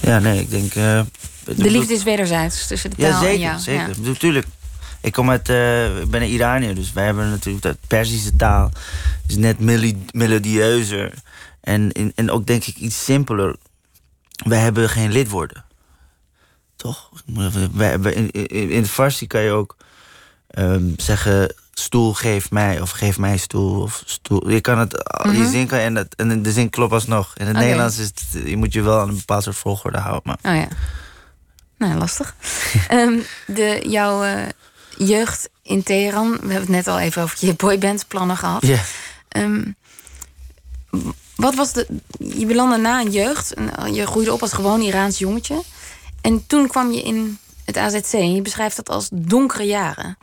Ja, nee, ik denk. eh, De liefde is wederzijds tussen de taal ja, zeker. en jou. zeker. Ja. Ik bedoel, Tuurlijk. Ik kom uit, ik ben een Iranier, dus wij hebben natuurlijk dat Perzische taal is net melodieuzer en, en, en ook denk ik iets simpeler. Wij hebben geen lidwoorden, in, het Farsi kan je ook ehm, zeggen stoel geef mij of geef mij stoel of stoel. Je kan het, Mhm. je zin kan en, het, en de zin klopt alsnog. In het. Nederlands is het, je moet je wel aan een bepaald soort volgorde houden. Maar Oh ja. Nou, lastig. Ehm, de, jouw eh, jeugd in Teheran, we hebben het net al even over je boybandplannen gehad. ja. Ehm, wat was de. Je belandde na een jeugd, en je groeide op als gewoon Iraans jongetje. En toen kwam je in het AZC en je beschrijft dat als donkere jaren.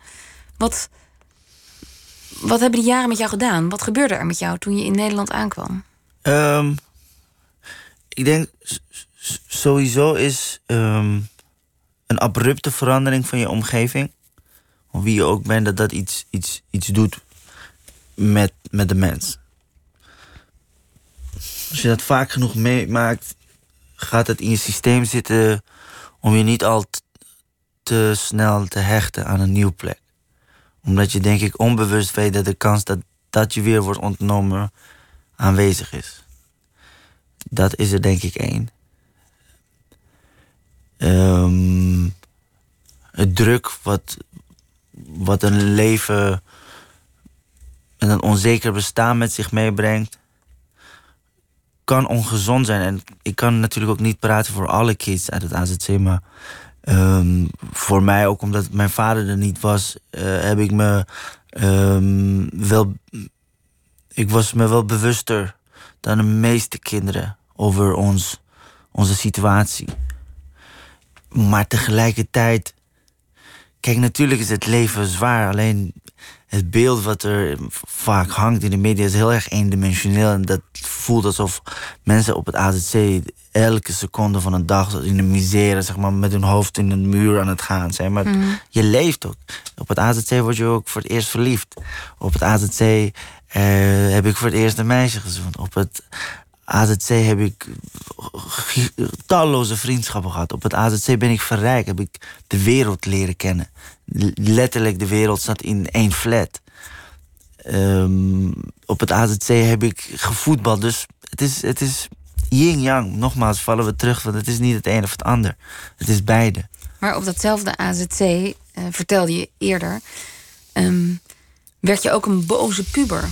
Wat, wat hebben die jaren met jou gedaan? Wat gebeurde er met jou toen je in Nederland aankwam? Ehm, ik denk sowieso is ehm, een abrupte verandering van je omgeving, of wie je ook bent, dat dat iets, iets, iets doet met, met de mens. Als je dat vaak genoeg meemaakt, gaat het in je systeem zitten om je niet al te snel te hechten aan een nieuwe plek. Omdat je denk ik onbewust weet dat de kans dat dat je weer wordt ontnomen aanwezig is. Dat is er denk ik één. Ehm, het druk wat, wat een leven en een onzeker bestaan met zich meebrengt, kan ongezond zijn. En ik kan natuurlijk ook niet praten voor alle kids uit het AZC, maar ehm, voor mij ook omdat mijn vader er niet was, eh, heb ik me ehm, wel. Ik was me wel bewuster dan de meeste kinderen over ons, onze situatie. Maar tegelijkertijd, kijk, natuurlijk is het leven zwaar. Alleen het beeld wat er vaak hangt in de media is heel erg eendimensioneel. En dat voelt alsof mensen op het AZC elke seconde van een dag in de misère, zeg maar, met hun hoofd in een muur aan het gaan zijn. Maar je leeft ook. Op het AZC word je ook voor het eerst verliefd. Op het AZC eh, heb ik voor het eerst een meisje gezoend. Op het AZC heb ik talloze vriendschappen gehad. Op het AZC ben ik verrijkt. Heb ik de wereld leren kennen. Letterlijk, de wereld zat in één flat. Ehm, op het AZC heb ik gevoetbald. Dus het is, het is yin-yang. Nogmaals vallen we terug, want het is niet het een of het ander. Het is beide. Maar op datzelfde AZC eh, vertelde je eerder. ehm, werd je ook een boze puber.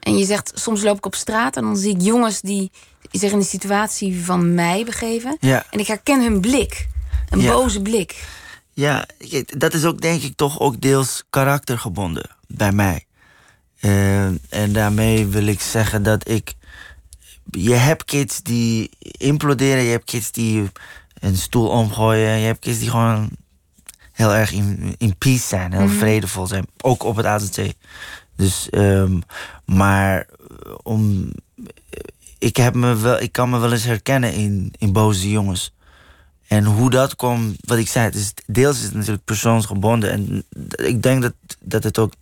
En je zegt, soms loop ik op straat en dan zie ik jongens die zich in de situatie van mij begeven. Ja. En ik herken hun blik. Een Ja. boze blik. Ja, dat is ook denk ik toch ook deels karaktergebonden bij mij. Eh, en daarmee wil ik zeggen dat ik. Je hebt kids die imploderen, je hebt kids die een stoel omgooien, je hebt kids die gewoon heel erg in, in peace zijn, heel vredevol zijn, ook op het AZC. Dus, ehm, maar eh, om. Ik, heb me wel, ik kan me wel eens herkennen in, in boze jongens. En hoe dat komt, wat ik zei, het is, deels is het natuurlijk persoonsgebonden. En ik denk dat, dat het ook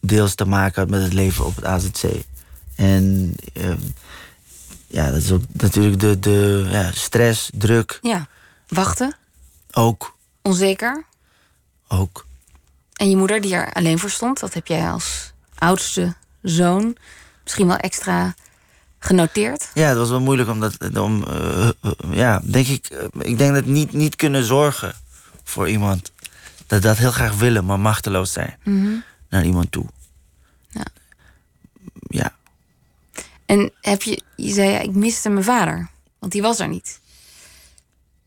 deels te maken had met het leven op het AZC. En ehm, ja, dat is ook natuurlijk de, de ja, stress, druk, Ja. Wachten, ook. onzeker. ook. En je moeder die er alleen voor stond, dat heb jij als oudste zoon misschien wel extra genoteerd. Ja, het was wel moeilijk om dat, om, eh, eh, ja, denk ik, eh, ik denk dat niet, niet kunnen zorgen voor iemand. Dat dat heel graag willen, maar machteloos zijn naar iemand toe. Ja. Ja. En heb je, je zei, ja, ik miste mijn vader, want die was er niet.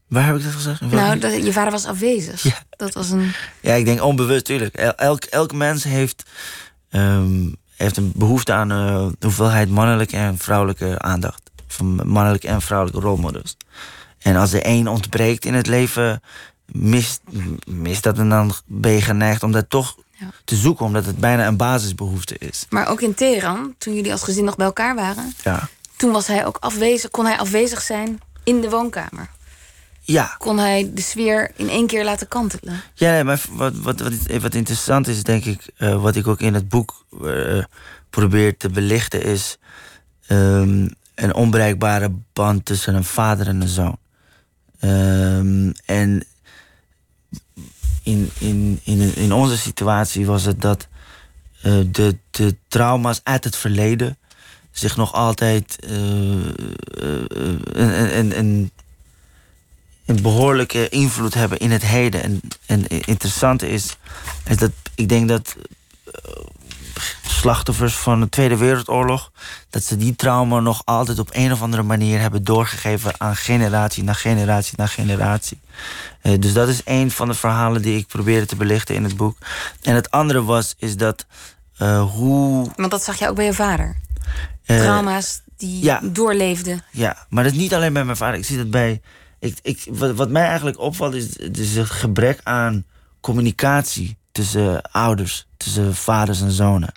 Waar heb ik dat gezegd? Nou, dat, je vader was afwezig. Ja. Dat was een. Ja, ik denk onbewust, tuurlijk. El- Elk, elk mens heeft, ehm, heeft een behoefte aan de hoeveelheid mannelijke en vrouwelijke aandacht. Van mannelijke en vrouwelijke rolmodels. En als er één ontbreekt in het leven, mist, mist dat en dan ben je geneigd om dat toch Ja. te zoeken, omdat het bijna een basisbehoefte is. Maar ook in Teheran, toen jullie als gezin nog bij elkaar waren, Ja. toen was hij ook afwezig, kon hij afwezig zijn in de woonkamer. Ja, Kon hij de sfeer in één keer laten kantelen. Ja, nee, maar wat, wat, wat, wat interessant is, denk ik, eh, wat ik ook in het boek eh, probeer te belichten, is ehm, een onbereikbare band tussen een vader en een zoon. Ehm, en in, in, in, in onze situatie was het dat eh, de, de trauma's uit het verleden zich nog altijd een, een, een, een behoorlijke invloed hebben in het heden. En, en het interessante is, is dat ik denk dat eh, slachtoffers van de Tweede Wereldoorlog, dat ze die trauma nog altijd op een of andere manier hebben doorgegeven aan generatie na generatie na generatie. Eh, dus dat is een van de verhalen die ik probeerde te belichten in het boek. En het andere was, is dat eh, hoe. Want dat zag je ook bij je vader. Trauma's die ja. doorleefden. Ja, maar dat is niet alleen bij mijn vader. Ik zie dat bij. Ik, ik, wat, wat mij eigenlijk opvalt is, is het gebrek aan communicatie tussen ouders, tussen vaders en zonen.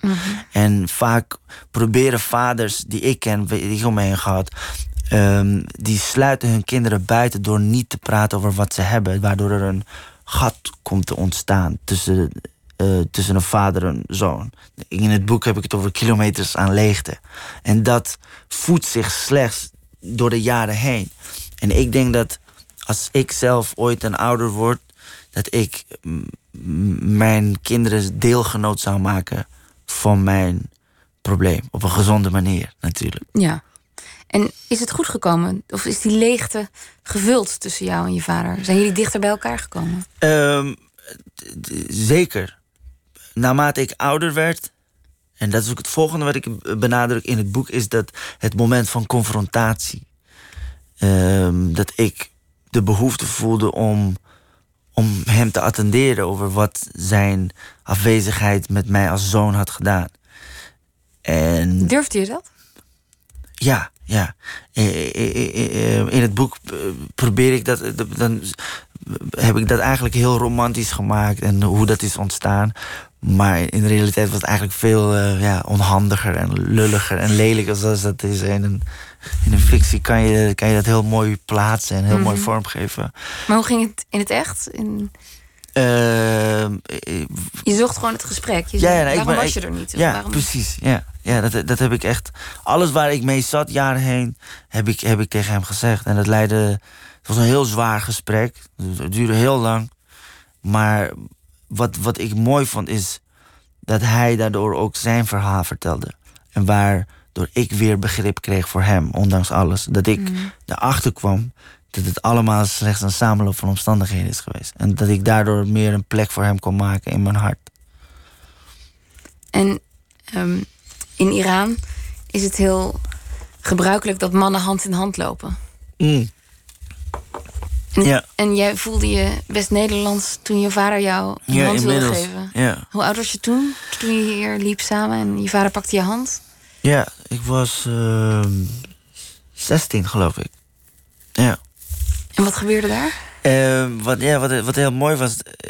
En vaak proberen vaders die ik ken, die ik om me heen gehad, ehm, die sluiten hun kinderen buiten door niet te praten over wat ze hebben, waardoor er een gat komt te ontstaan tussen, eh, tussen een vader en zoon. In het boek heb ik het over kilometers aan leegte. En dat voedt zich slechts door de jaren heen. En ik denk dat als ik zelf ooit een ouder word, dat ik mijn kinderen deelgenoot zou maken van mijn probleem. Op een gezonde manier, natuurlijk. Ja. En is het goed gekomen? Of is die leegte gevuld tussen jou en je vader? Zijn jullie dichter bij elkaar gekomen? Ehm, zeker. Naarmate ik ouder werd, en dat is ook het volgende wat ik benadruk in het boek, is dat het moment van confrontatie. Ehm, dat ik de behoefte voelde om, om hem te attenderen over wat zijn afwezigheid met mij als zoon had gedaan. En Durfde je dat? ja, ja. Eh, eh, eh, In het boek probeer ik dat. Dan heb ik dat eigenlijk heel romantisch gemaakt en hoe dat is ontstaan. Maar in de realiteit was het eigenlijk veel ja, onhandiger en lulliger en lelijker zoals dat is. In een, in een fictie kan je, kan je dat heel mooi plaatsen en heel mooi vormgeven. Maar hoe ging het in het echt? In... Ehm, eh, Je zocht gewoon het gesprek. Je Ja, ja, waarom was je er niet? Ja, waarom... precies. Ja, ja dat, dat heb ik echt. Alles waar ik mee zat jaren heen, heb ik, heb ik tegen hem gezegd. En dat leidde. Het was een heel zwaar gesprek. Het duurde heel lang. Maar wat, wat ik mooi vond is dat hij daardoor ook zijn verhaal vertelde. En waardoor ik weer begrip kreeg voor hem, ondanks alles. Dat ik erachter kwam dat het allemaal slechts een samenloop van omstandigheden is geweest. En dat ik daardoor meer een plek voor hem kon maken in mijn hart. En ehm, in Iran is het heel gebruikelijk dat mannen hand in hand lopen. Mm. En, Ja. en jij voelde je best Nederlands toen je vader jou een Ja, hand wilde inmiddels. geven. Ja. Hoe oud was je toen? Toen je hier liep samen en je vader pakte je hand? Ja, ik was ehm 16, geloof ik. Ja. En wat gebeurde daar? Ehm, wat, ja, wat, wat heel mooi was, eh,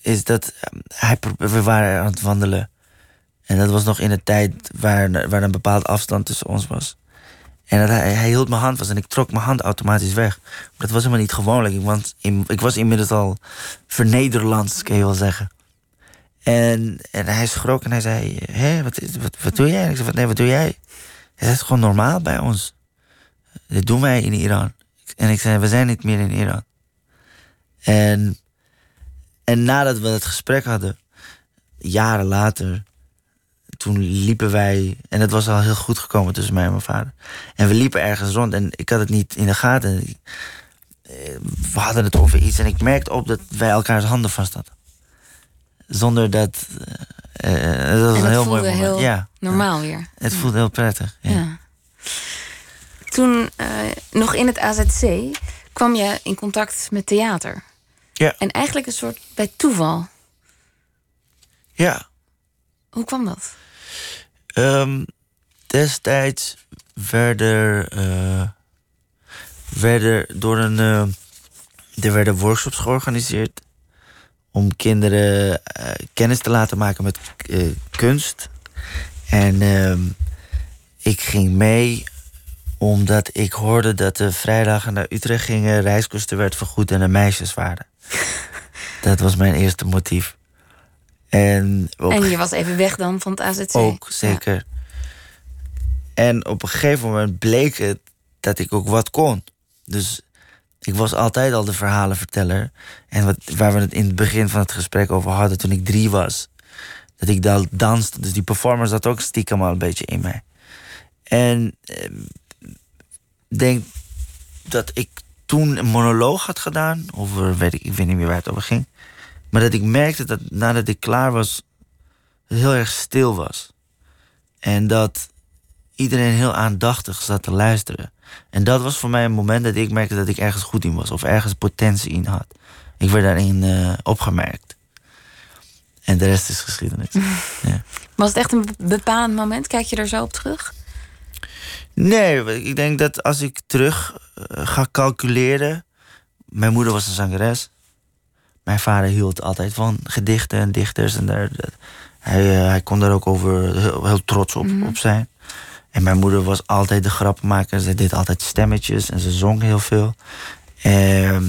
is dat ehm, hij, we waren aan het wandelen. En dat was nog in een tijd waar, waar een bepaald afstand tussen ons was. En dat hij, hij hield mijn hand vast en ik trok mijn hand automatisch weg. Maar dat was helemaal niet gewoonlijk. Ik was, in, ik was inmiddels al vernederlands, kan je wel zeggen. En, en hij schrok en hij zei: Hé, wat, wat, wat doe jij? En ik zei: "Wat- Nee, wat doe jij? Het is gewoon normaal bij ons. Dit doen wij in Iran. En ik zei: We zijn niet meer in Iran. En, en nadat we het gesprek hadden, jaren later, toen liepen wij, en het was al heel goed gekomen tussen mij en mijn vader. En we liepen ergens rond en ik had het niet in de gaten. Eh, We hadden het over iets en ik merkte op dat wij elkaars handen vast hadden. Zonder dat. eh, dat was en een heel mooi moment. heel ja, normaal weer. het voelde heel prettig. Ja. Toen, eh, nog in het AZC, kwam je in contact met theater. Ja. En eigenlijk een soort bij toeval. ja. Hoe kwam dat? Ehm, destijds werden, werden door een. er werden workshops georganiseerd. Om kinderen eh, kennis te laten maken met eh, kunst. En ehm, ik ging mee omdat ik hoorde dat de vrijdagen naar Utrecht gingen, reiskosten werd vergoed en er meisjes waren. dat was mijn eerste motief. En, op En je was even weg dan van het AZC. ook, zeker. En op een gegeven moment bleek het dat ik ook wat kon. Dus ik was altijd al de verhalenverteller. En wat, waar we het in het begin van het gesprek over hadden toen ik drie was. Dat ik dan danste. Dus die performance zat ook stiekem al een beetje in mij. En eh, denk dat ik toen een monoloog had gedaan. Over, weet ik, ik weet niet meer waar het over ging. Maar dat ik merkte dat nadat ik klaar was, het heel erg stil was. En dat iedereen heel aandachtig zat te luisteren. En dat was voor mij een moment dat ik merkte dat ik ergens goed in was. Of ergens potentie in had. Ik werd daarin eh, opgemerkt. En de rest is geschiedenis. ja. Was het echt een be- bepalend moment? Kijk je er zo op terug? Nee, ik denk dat als ik terug eh, ga calculeren. Mijn moeder was een zangeres. Mijn vader hield altijd van gedichten en dichters. En daar, dat- hij, eh, hij kon daar ook over heel, heel trots op, op zijn. En mijn moeder was altijd de grappenmaker. Ze deed altijd stemmetjes en ze zong heel veel. Ehm,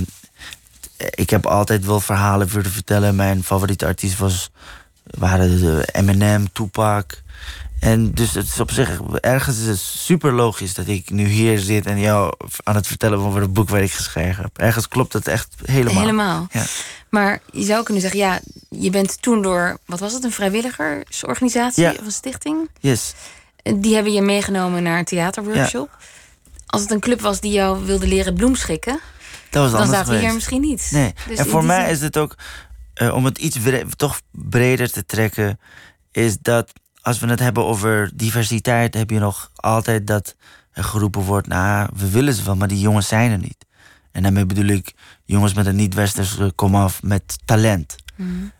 ik heb altijd wel verhalen willen vertellen. Mijn favoriete artiest was, waren de Eminem, Tupac. En dus het is op zich, ergens is het super logisch dat ik nu hier zit en jou aan het vertellen over het boek waar ik geschreven heb. Ergens klopt het echt helemaal. Helemaal. Ja. Maar je zou kunnen zeggen, ja, je bent toen door, wat was het, een vrijwilligersorganisatie Ja. of een stichting? Yes. Die hebben je meegenomen naar een theaterworkshop. Als het een club was die jou wilde leren bloemschikken, Dat was dan zaten we hier misschien niet. Nee. Dus en voor mij zin- is het ook, eh, om het iets bre- toch breder te trekken, is dat als we het hebben over diversiteit, heb je nog altijd dat er geroepen wordt, nou, we willen ze wel, maar die jongens zijn er niet. En daarmee bedoel ik jongens met een niet-westerse komaf met talent.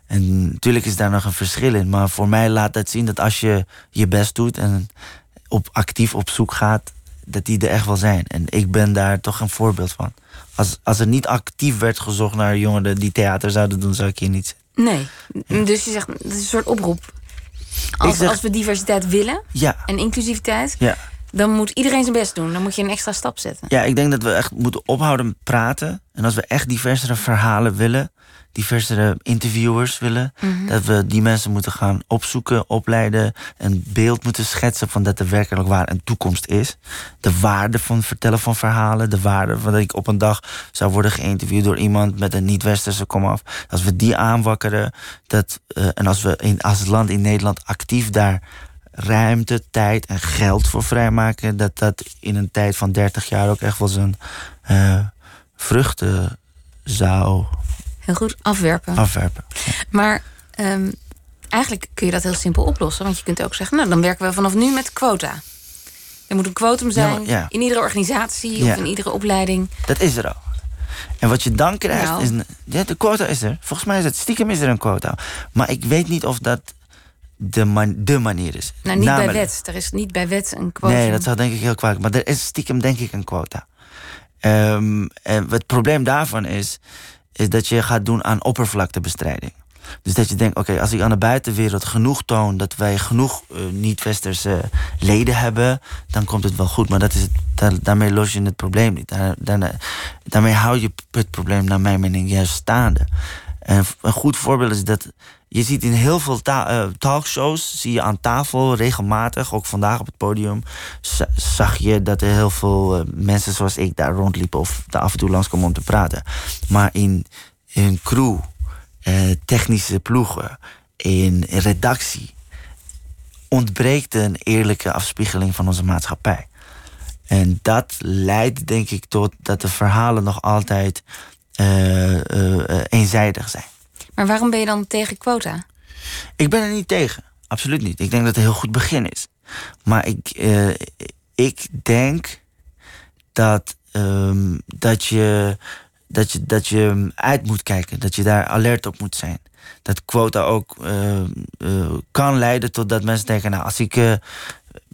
En natuurlijk is daar nog een verschil in, maar voor mij laat dat zien dat als je je best doet en op, actief op zoek gaat, dat die er echt wel zijn. En ik ben daar toch een voorbeeld van. Als, als er niet actief werd gezocht naar jongeren die theater zouden doen, zou ik hier niet zitten. Nee. Dus je zegt, het is een soort oproep. Als, zeg- als we diversiteit willen Ja, en inclusiviteit, ja. dan moet iedereen zijn best doen. Dan moet je een extra stap zetten. ja, ik denk dat we echt moeten ophouden met praten. En als we echt diversere verhalen willen, diversere interviewers willen, dat we die mensen moeten gaan opzoeken, opleiden, een beeld moeten schetsen van dat er werkelijk waar een toekomst is. De waarde van vertellen van verhalen, de waarde van dat ik op een dag zou worden geïnterviewd door iemand met een niet-westerse komaf. Als we die aanwakkeren, dat, eh, en als we in, als land in Nederland actief daar ruimte, tijd en geld voor vrijmaken, dat dat in een tijd van 30 jaar ook echt wel zijn eh, vruchten zou Heel goed, afwerpen. afwerpen. Maar ehm, eigenlijk kun je dat heel simpel oplossen. Want je kunt ook zeggen, nou, dan werken we vanaf nu met quota. Er moet een quotum zijn Ja, ja. in iedere organisatie of in iedere opleiding. Dat is er al. En wat je dan krijgt Nou. is... Een, ja, de quota is er. Volgens mij is het stiekem is er een quota. Maar ik weet niet of dat de, man, de manier is. Nou, niet bij wet. Er is niet bij wet een quotum. Nee, dat zou denk ik heel kwalijk. Maar er is stiekem denk ik een quota. Ehm, en het probleem daarvan is, is dat je gaat doen aan oppervlaktebestrijding. Dus dat je denkt, oké, als ik aan de buitenwereld genoeg toon dat wij genoeg eh, niet-westerse leden hebben, dan komt het wel goed. Maar dat is het, daar- daarmee los je het probleem niet. Daar, daarmee hou je het probleem, naar mijn mening, juist staande. En een goed voorbeeld is dat je ziet in heel veel eh, talkshows, zie je aan tafel regelmatig, ook vandaag op het podium, za- zag je dat er heel veel eh, mensen zoals ik daar rondliepen of daar af en toe langskomen om te praten. Maar in een crew, eh, technische ploegen, in redactie, ontbreekt een eerlijke afspiegeling van onze maatschappij. En dat leidt denk ik tot dat de verhalen nog altijd eenzijdig zijn. Maar waarom ben je dan tegen quota? Ik ben er niet tegen. Absoluut niet. Ik denk dat het een heel goed begin is. Maar ik, eh, ik denk dat, ehm, dat, je, dat, je, dat je uit moet kijken. Dat je daar alert op moet zijn. Dat quota ook eh, eh, kan leiden tot dat mensen denken... nou, als ik, eh,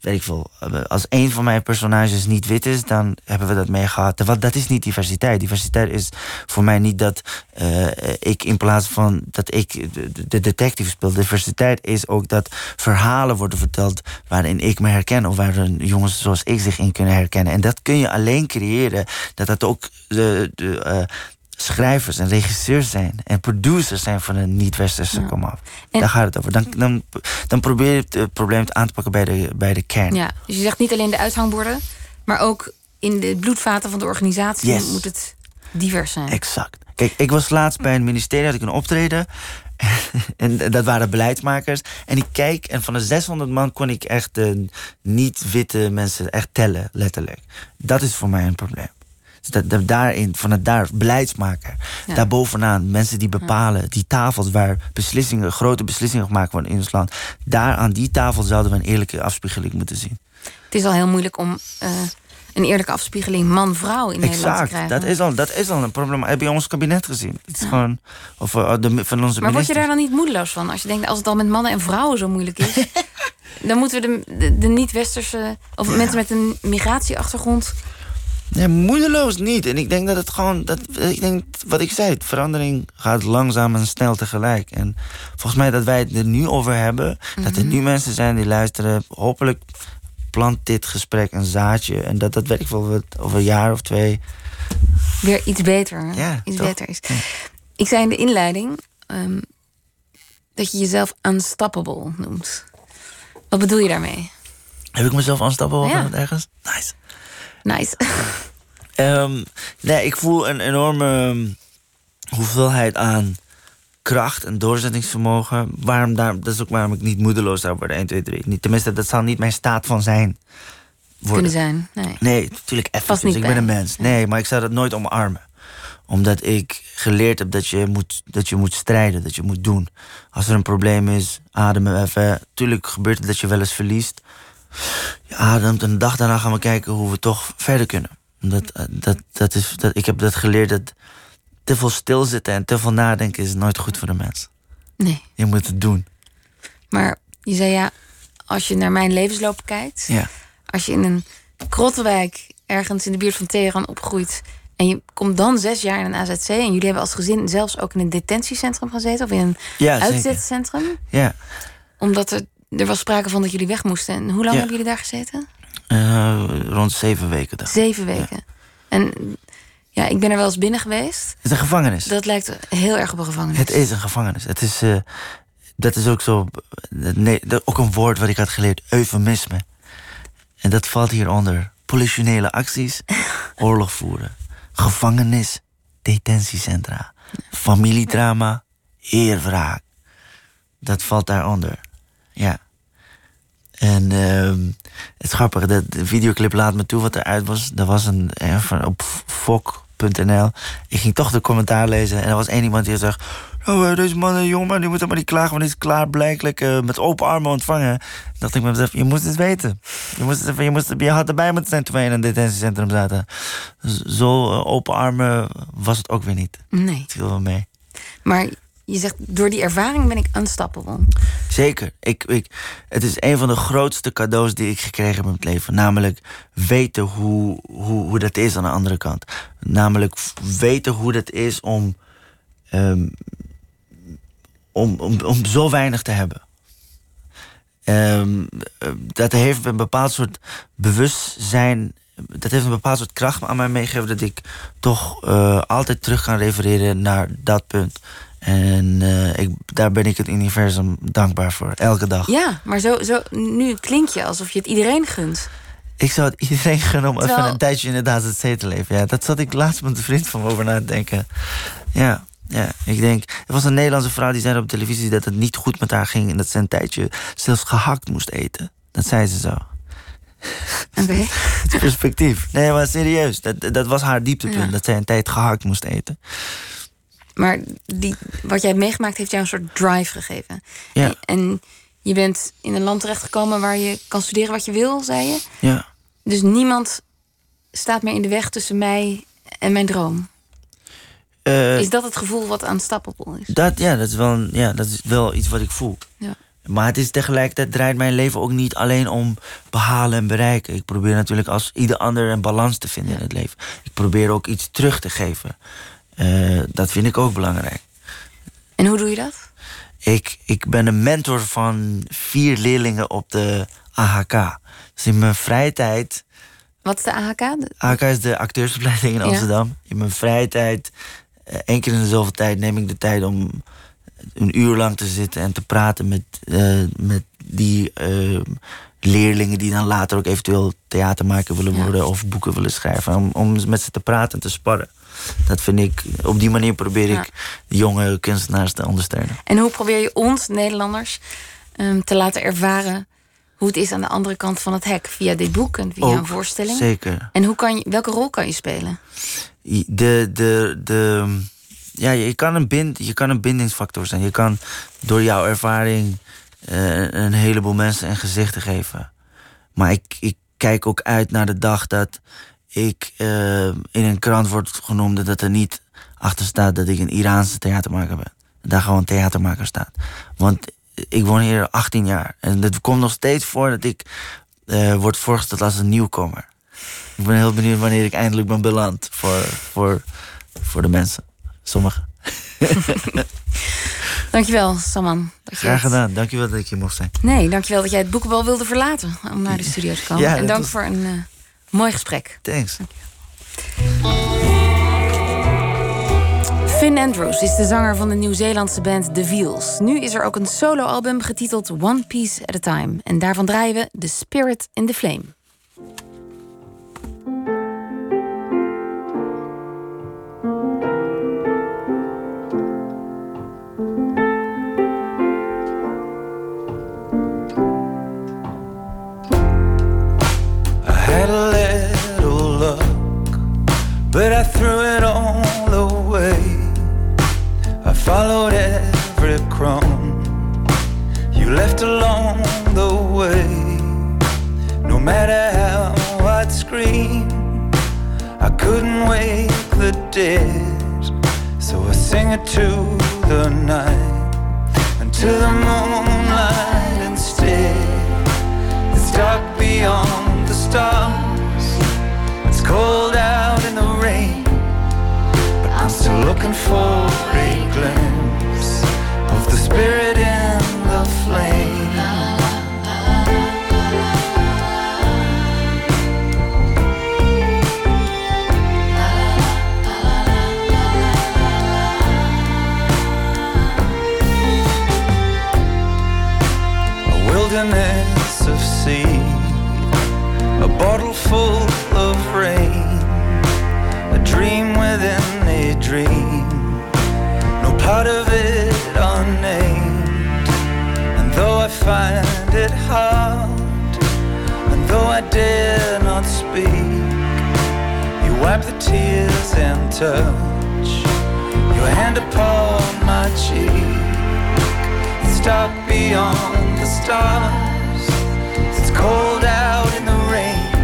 weet ik veel, als een van mijn personages niet wit is... dan hebben we dat mee gehad. Want dat is niet diversiteit. Diversiteit is voor mij niet dat eh, ik in plaats van dat ik de, de detective speel... diversiteit is ook dat verhalen worden verteld... waarin ik me herken of waarin jongens zoals ik zich in kunnen herkennen. En dat kun je alleen creëren dat dat ook... de, de, eh, schrijvers en regisseurs zijn en producers zijn van een niet-westerse Ja. komaf. En- Daar gaat het over. Dan, dan, dan probeer je het eh, probleem aan te pakken bij de, bij de kern. Ja, dus je zegt niet alleen de uithangborden, maar ook in de bloedvaten van de organisatie Yes. moet het divers zijn. Exact. Kijk, ik was laatst bij een ministerie, had ik een optreden. en dat waren beleidsmakers. En ik kijk, en van de 600 man kon ik echt de niet-witte mensen echt tellen, letterlijk. Dat is voor mij een probleem. Dus dat, dat daarin, van het daar, beleidsmaker. Ja. Daarbovenaan, mensen die bepalen, die tafels waar beslissingen, grote beslissingen gemaakt worden in ons land. Daar aan die tafel zouden we een eerlijke afspiegeling moeten zien. Het is al heel moeilijk om eh, een eerlijke afspiegeling man-vrouw in Nederland te krijgen. dat is, al, dat is al een probleem. Heb je ons kabinet gezien? Het is gewoon, of eh, de, van onze maar word je daar dan niet moedeloos van? Als je denkt, als het al met mannen en vrouwen zo moeilijk is... dan moeten we de, de, de niet-westerse... of mensen met een migratieachtergrond... Nee, moedeloos niet. En ik denk dat het gewoon, dat, ik denk wat ik zei, verandering gaat langzaam en snel tegelijk. En volgens mij dat wij het er nu over hebben, dat er Mhm. nu mensen zijn die luisteren. Hopelijk plant dit gesprek een zaadje. En dat dat weet ik wel, wat over een jaar of twee. weer iets beter, Ja, iets toch? beter is. Ik zei in de inleiding ehm, dat je jezelf unstoppable noemt. Wat bedoel je daarmee? Heb ik mezelf aanstappen Ja. ergens? Nice. Nice. Ehm, nee, ik voel een enorme ehm, hoeveelheid aan kracht en doorzettingsvermogen. Waarom daar, dat is ook waarom ik niet moedeloos zou worden. 1, 2, 3. Niet, tenminste, dat zal niet mijn staat van zijn worden. Kunnen zijn. Nee. Nee, natuurlijk even. niet Ik ben een mens. Nee, maar ik zou dat nooit omarmen. Omdat ik geleerd heb dat je, moet, dat je moet strijden, dat je moet doen. Als er een probleem is, ademen even. Tuurlijk gebeurt het dat je wel eens verliest. Je ademt en de dag daarna gaan we kijken hoe we toch verder kunnen. Dat, eh, dat, dat is, dat, ik heb dat geleerd dat te veel stilzitten en te veel nadenken is nooit goed voor de mens. nee. Je moet het doen. Maar je zei ja, als je naar mijn levensloop kijkt... Ja. als je in een krottenwijk ergens in de buurt van Teheran opgroeit... en je komt dan zes jaar in een AZC... en jullie hebben als gezin zelfs ook in een detentiecentrum gezeten... of in een Ja, uitzetcentrum... Ja. omdat er, er was sprake van dat jullie weg moesten. En hoe lang Ja. hebben jullie daar gezeten? Eh, rond zeven weken. ik. Zeven weken. En ja, ik ben er wel eens binnen geweest. Het is een gevangenis. Dat lijkt heel erg op een gevangenis. Het is een gevangenis. Het is, eh, dat is ook zo. Nee, ook een woord wat ik had geleerd: eufemisme. En dat valt hieronder: politionele acties, oorlog voeren, gevangenis, detentiecentra, familiedrama, eerwraak. Dat valt daaronder. Ja. En ehm, het is grappig, dat de videoclip laat me toe wat eruit was. Er was een, eh, van- op Fok, nu.nl. Ik ging toch de commentaar lezen en er was één iemand die zegt... Oh, eh, deze man, jongen, die moet maar niet klagen, want die is klaarblijkelijk uh, met open armen ontvangen. dacht ik mezelf, je moest het weten. Je, moest het, je, moest, je had erbij moeten zijn toen wij in een detentiecentrum zaten. Zo open armen was het ook weer niet. Nee. Het viel wel mee. Maar je zegt, door die ervaring ben ik unstoppable. Zeker. Ik, ik, het is een van de grootste cadeaus die ik gekregen heb in mijn leven. Namelijk weten hoe, hoe, hoe dat is aan de andere kant. Namelijk weten hoe dat is om, um, om, om, om zo weinig te hebben. Um, dat heeft een bepaald soort bewustzijn dat heeft een bepaald soort kracht aan mij meegegeven dat ik toch uh, altijd terug kan refereren naar dat punt. En uh, ik, daar ben ik het universum dankbaar voor, elke dag. Ja, maar zo, zo, nu klink je alsof je het iedereen gunt. Ik zou het iedereen gunnen om Terwijl... even een tijdje inderdaad het zee te leven. Ja, dat zat ik laatst met een vriend van me over na te denken. Ja, ja, ik denk... Er was een Nederlandse vrouw die zei op televisie dat het niet goed met haar ging... en dat ze een tijdje zelfs gehakt moest eten. Dat zei ze zo. Oké. Okay. het perspectief. Nee, maar serieus. Dat, dat was haar dieptepunt. Ja. Dat zij een tijd gehakt moest eten. Maar die, wat jij hebt meegemaakt heeft jou een soort drive gegeven. Ja. En, je bent in een land terechtgekomen waar je kan studeren wat je wil, zei je. Ja. Dus niemand staat meer in de weg tussen mij en mijn droom. Uh, is dat het gevoel wat unstoppable is? Dat, ja, dat is wel, een, ja, dat is wel iets wat ik voel. Ja. Maar het is tegelijkertijd draait mijn leven ook niet alleen om behalen en bereiken. Ik probeer natuurlijk als ieder ander een balans te vinden in het leven. Ik probeer ook iets terug te geven. Uh, dat vind ik ook belangrijk. En hoe doe je dat? Ik, ik ben een mentor van vier leerlingen op de AHK. Dus in mijn vrije tijd. Wat is de AHK? AHK is de acteursopleiding in Amsterdam. Ja. In mijn vrije tijd, uh, één keer in de zoveel tijd, neem ik de tijd om een uur lang te zitten en te praten met, uh, met die leerlingen die dan later ook eventueel theatermaker willen worden ja. of boeken willen schrijven. Om, om met ze te praten en te sparren. Dat vind ik, op die manier probeer ik de jonge kunstenaars te ondersteunen. En hoe probeer je ons, Nederlanders, um, te laten ervaren hoe het is aan de andere kant van het hek? Via dit boek en via Ook, een voorstelling? Zeker. En hoe kan je, welke rol kan je spelen? De, de, de, ja, je, kan een bind, je kan een bindingsfactor zijn. Je kan door jouw ervaring uh, een heleboel mensen een gezicht geven. Maar ik, ik kijk ook uit naar de dag dat ik uh, in een krant wordt genoemd dat er niet achter staat dat ik een Iraanse theatermaker ben. Daar gewoon theatermaker staat. Want ik woon hier 18 jaar. En het komt nog steeds voor dat ik uh, word voorgesteld als een nieuwkomer. Ik ben heel benieuwd wanneer ik eindelijk ben beland voor, voor, voor de mensen. Sommigen. dankjewel, Saman. Dat Graag gedaan. Dankjewel dat ik hier mocht zijn. Nee, dankjewel dat jij het boekenbal wilde verlaten om naar de studio te komen. Ja, en dank was... voor een uh, mooi gesprek. Thanks. Finn Andrews is de zanger van de Nieuw-Zeelandse band The Veals. Nu is er ook een soloalbum getiteld One Piece at a Time. En daarvan draaien we The Spirit in the Flame. had a followed every crumb you left along the way. No matter how I'd scream, I couldn't wake the dead. So I sing it to the night and to the moonlight instead. It's dark beyond the stars. It's cold out still looking for a glimpse of the spirit in the flame. A wilderness of sea a bottle full part of it unnamed. And though I find it hard, and though I dare not speak, you wipe the tears and touch your hand upon my cheek. It's dark beyond the stars. It's cold out in the rain.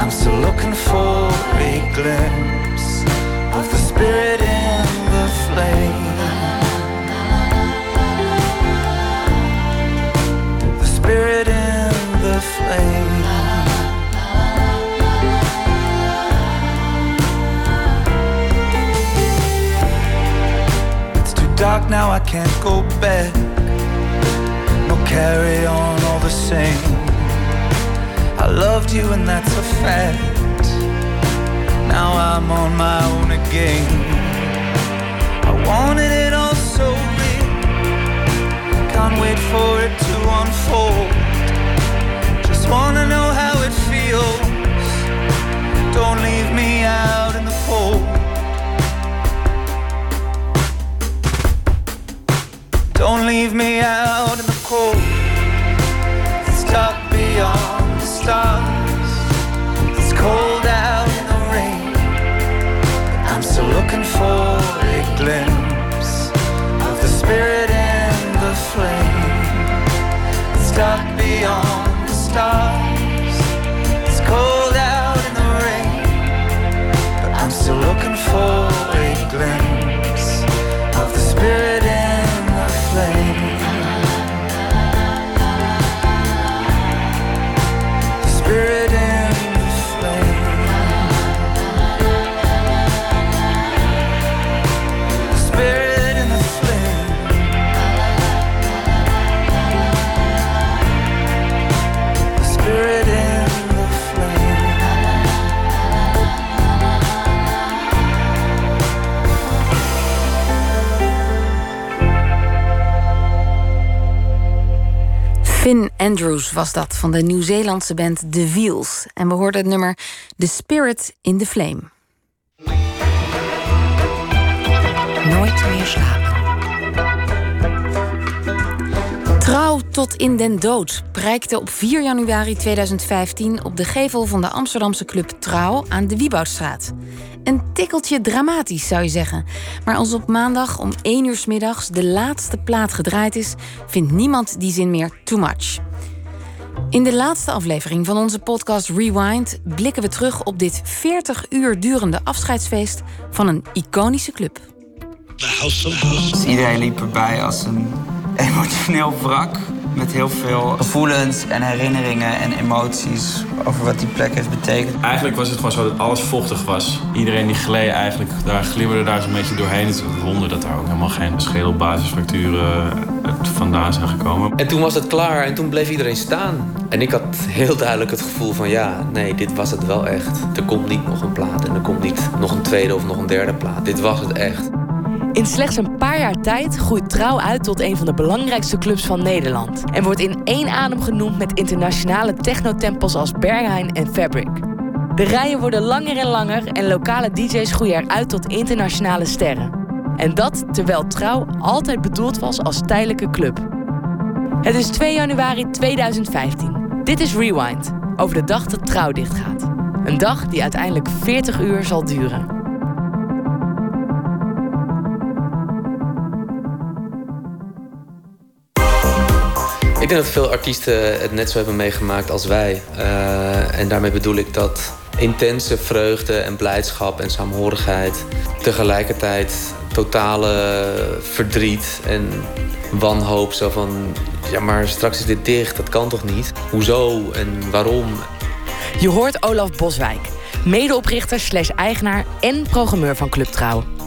I'm still looking for a glimpse of the spirit in the flame. The spirit in the flame. It's too dark now, I can't go back. No carry on all the same. I loved you, and that's a fact. Now I'm on my own again. Wanted it all so real. Can't wait for it to unfold. Just wanna know how it feels. Don't leave me out in the cold. Don't leave me out in the cold. It's dark beyond the stars. It's cold out in the rain. I'm still looking for a glimpse spirit in the flame. Dark beyond the stars. It's cold out in the rain. But I'm still looking for a glimpse of the spirit in the flame. Finn Andrews was dat van de Nieuw-Zeelandse band The Wheels. En we hoorden het nummer The Spirit in the Flame. Nooit meer slapen. Trouw tot in den dood prijkte op 4 januari 2015 op de gevel van de Amsterdamse club Trouw aan de Wieboudstraat. Een tikkeltje dramatisch zou je zeggen. Maar als op maandag om 1 uur 's middags de laatste plaat gedraaid is, vindt niemand die zin meer too much. In de laatste aflevering van onze podcast Rewind blikken we terug op dit 40 uur durende afscheidsfeest van een iconische club. Dus iedereen liep erbij als een emotioneel wrak. Met heel veel gevoelens en herinneringen en emoties over wat die plek heeft betekend. Eigenlijk was het gewoon zo dat alles vochtig was. Iedereen die gleed eigenlijk, daar glibberde daar zo'n beetje doorheen. Het is een wonder dat daar ook helemaal geen schedelbasisfracturen vandaan zijn gekomen. En toen was het klaar en toen bleef iedereen staan. En ik had heel duidelijk het gevoel van ja, nee, dit was het wel echt. Er komt niet nog een plaat en er komt niet nog een tweede of nog een derde plaat. Dit was het echt. In slechts een paar jaar tijd groeit Trouw uit tot een van de belangrijkste clubs van Nederland. En wordt in één adem genoemd met internationale technotempels als Berghain en Fabric. De rijen worden langer en langer en lokale DJ's groeien eruit tot internationale sterren. En dat terwijl Trouw altijd bedoeld was als tijdelijke club. Het is 2 januari 2015. Dit is Rewind, over de dag dat Trouw dichtgaat. Een dag die uiteindelijk 40 uur zal duren. Ik denk dat veel artiesten het net zo hebben meegemaakt als wij. Uh, en daarmee bedoel ik dat intense vreugde en blijdschap en saamhorigheid... tegelijkertijd totale verdriet en wanhoop. Zo van, ja maar straks is dit dicht, dat kan toch niet? Hoezo en waarom? Je hoort Olaf Boswijk, medeoprichter slash eigenaar en programmeur van Club Trouw.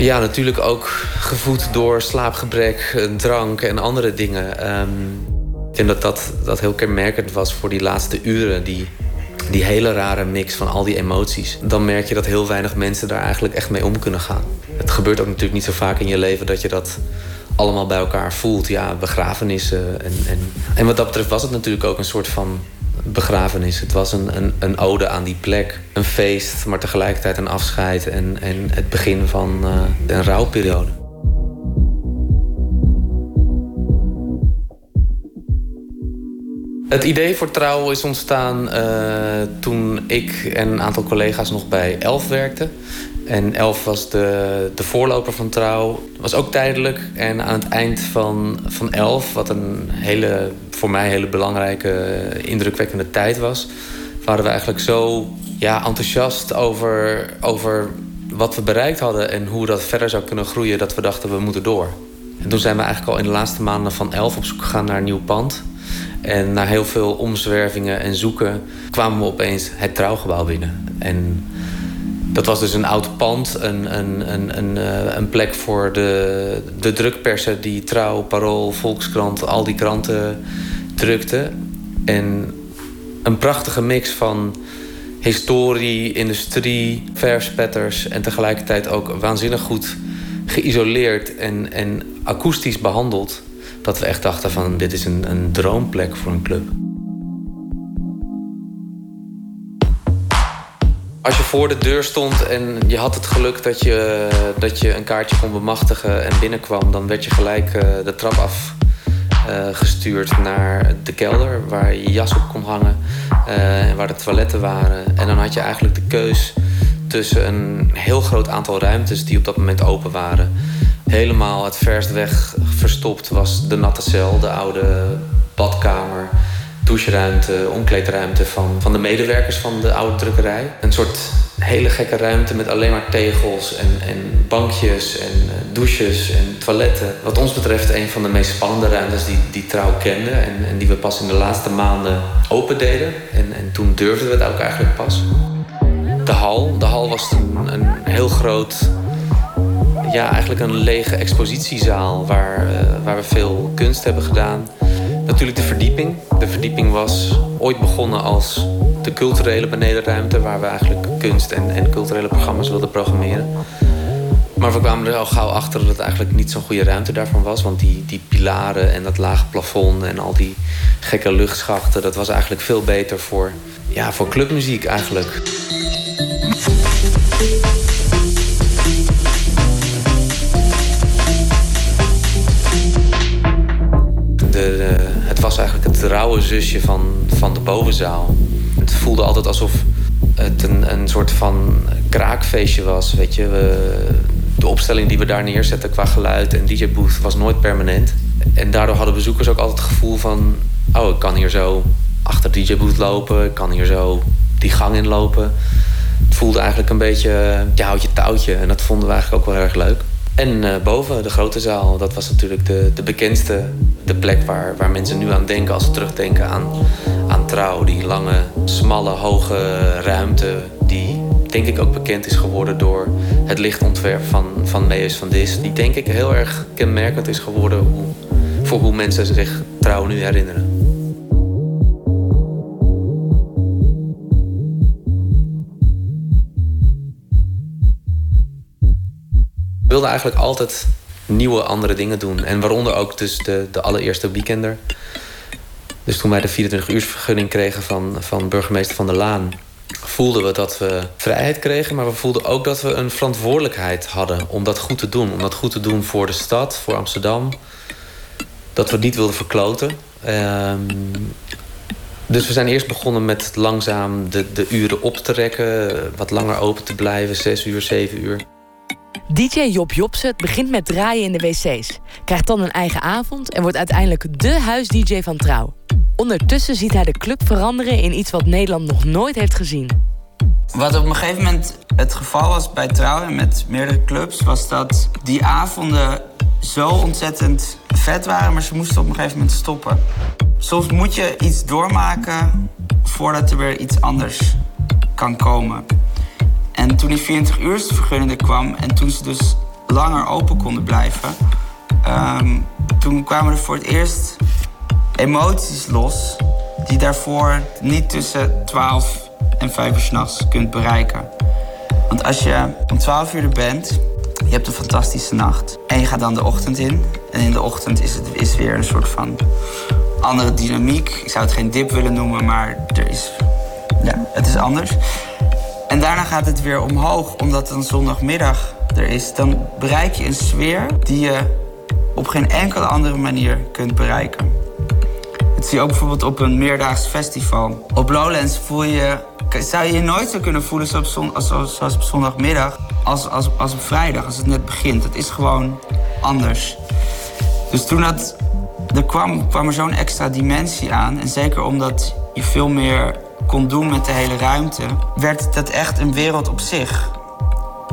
Ja, natuurlijk ook gevoed door slaapgebrek, drank en andere dingen. Um, ik denk dat, dat dat heel kenmerkend was voor die laatste uren. Die, die hele rare mix van al die emoties. Dan merk je dat heel weinig mensen daar eigenlijk echt mee om kunnen gaan. Het gebeurt ook natuurlijk niet zo vaak in je leven dat je dat allemaal bij elkaar voelt. Ja, begrafenissen. En, en, en wat dat betreft was het natuurlijk ook een soort van begrafenis. Het was een, een, een ode aan die plek. Een feest, maar tegelijkertijd een afscheid en, en het begin van uh, een rouwperiode. Het idee voor Trouw is ontstaan uh, toen ik en een aantal collega's nog bij Elf werkten. En Elf was de, de voorloper van Trouw. Was ook tijdelijk. En aan het eind van, van Elf, wat een hele, voor mij hele belangrijke, indrukwekkende tijd was... waren we eigenlijk zo ja, enthousiast over, over wat we bereikt hadden... en hoe dat verder zou kunnen groeien, dat we dachten we moeten door. En toen zijn we eigenlijk al in de laatste maanden van Elf op zoek gegaan naar een nieuw pand... En na heel veel omzwervingen en zoeken kwamen we opeens het trouwgebouw binnen. En dat was dus een oud pand, een, een, een, een, eh, een plek voor de, de drukpersen die Trouw, Parool, Volkskrant, al die kranten drukten. En een prachtige mix van historie, industrie, verspetters en tegelijkertijd ook waanzinnig goed geïsoleerd en, en akoestisch behandeld. Dat we echt dachten van dit is een, een droomplek voor een club. Als je voor de deur stond en je had het geluk dat je, dat je een kaartje kon bemachtigen en binnenkwam, dan werd je gelijk uh, de trap af uh, gestuurd naar de kelder waar je jas op kon hangen uh, en waar de toiletten waren. En dan had je eigenlijk de keus tussen een heel groot aantal ruimtes die op dat moment open waren. Helemaal het verst weg verstopt was de natte cel, de oude badkamer doucheruimte, omkleedruimte van, van de medewerkers van de oude drukkerij. Een soort hele gekke ruimte met alleen maar tegels en, en bankjes en uh, douches en toiletten. Wat ons betreft een van de meest spannende ruimtes die, die Trouw kende... En, en die we pas in de laatste maanden open deden. En, en toen durfden we het ook eigenlijk pas. De hal. De hal was een, een heel groot... Ja, eigenlijk een lege expositiezaal waar, uh, waar we veel kunst hebben gedaan... Natuurlijk de verdieping. De verdieping was ooit begonnen als de culturele benedenruimte... waar we eigenlijk kunst en, en culturele programma's wilden programmeren. Maar we kwamen er al gauw achter dat het eigenlijk niet zo'n goede ruimte daarvan was. Want die, die pilaren en dat lage plafond en al die gekke luchtschachten... dat was eigenlijk veel beter voor, ja, voor clubmuziek eigenlijk. De, het was eigenlijk het rauwe zusje van, van de bovenzaal. Het voelde altijd alsof het een, een soort van kraakfeestje was. Weet je, we, de opstelling die we daar neerzetten qua geluid en DJ-booth was nooit permanent. En daardoor hadden bezoekers ook altijd het gevoel van: oh, ik kan hier zo achter DJ-booth lopen, ik kan hier zo die gang inlopen. Het voelde eigenlijk een beetje ja, houtje touwtje en dat vonden we eigenlijk ook wel erg leuk. En uh, boven, de grote zaal, dat was natuurlijk de, de bekendste. De plek waar, waar mensen nu aan denken als ze terugdenken aan, aan trouw. Die lange, smalle, hoge ruimte. Die denk ik ook bekend is geworden door het lichtontwerp van, van Meus van Dis. Die denk ik heel erg kenmerkend is geworden hoe, voor hoe mensen zich trouw nu herinneren. We wilden eigenlijk altijd nieuwe, andere dingen doen. En waaronder ook dus de, de allereerste weekender. Dus toen wij de 24-uursvergunning kregen van, van burgemeester Van der Laan... voelden we dat we vrijheid kregen, maar we voelden ook dat we een verantwoordelijkheid hadden... om dat goed te doen. Om dat goed te doen voor de stad, voor Amsterdam. Dat we het niet wilden verkloten. Um, dus we zijn eerst begonnen met langzaam de, de uren op te rekken. Wat langer open te blijven, zes uur, zeven uur. DJ Job Jobsen begint met draaien in de wc's, krijgt dan een eigen avond en wordt uiteindelijk de huis-DJ van Trouw. Ondertussen ziet hij de club veranderen in iets wat Nederland nog nooit heeft gezien. Wat op een gegeven moment het geval was bij Trouw en met meerdere clubs, was dat die avonden zo ontzettend vet waren, maar ze moesten op een gegeven moment stoppen. Soms moet je iets doormaken voordat er weer iets anders kan komen. En toen die 24 uur vergunning er kwam en toen ze dus langer open konden blijven, um, toen kwamen er voor het eerst emoties los die daarvoor niet tussen 12 en 5 uur s'nachts kunt bereiken. Want als je om 12 uur er bent, je hebt een fantastische nacht en je gaat dan de ochtend in. En in de ochtend is het is weer een soort van andere dynamiek. Ik zou het geen dip willen noemen, maar er is, ja, het is anders. En daarna gaat het weer omhoog, omdat een zondagmiddag er is. Dan bereik je een sfeer die je op geen enkele andere manier kunt bereiken. Dat zie je ook bijvoorbeeld op een meerdaags festival. Op Lowlands voel je, zou je je nooit zo kunnen voelen zoals op, zoals op zondagmiddag als, als, als op vrijdag, als het net begint. Het is gewoon anders. Dus toen dat, er kwam, kwam er zo'n extra dimensie aan. En zeker omdat je veel meer kon doen met de hele ruimte, werd dat echt een wereld op zich.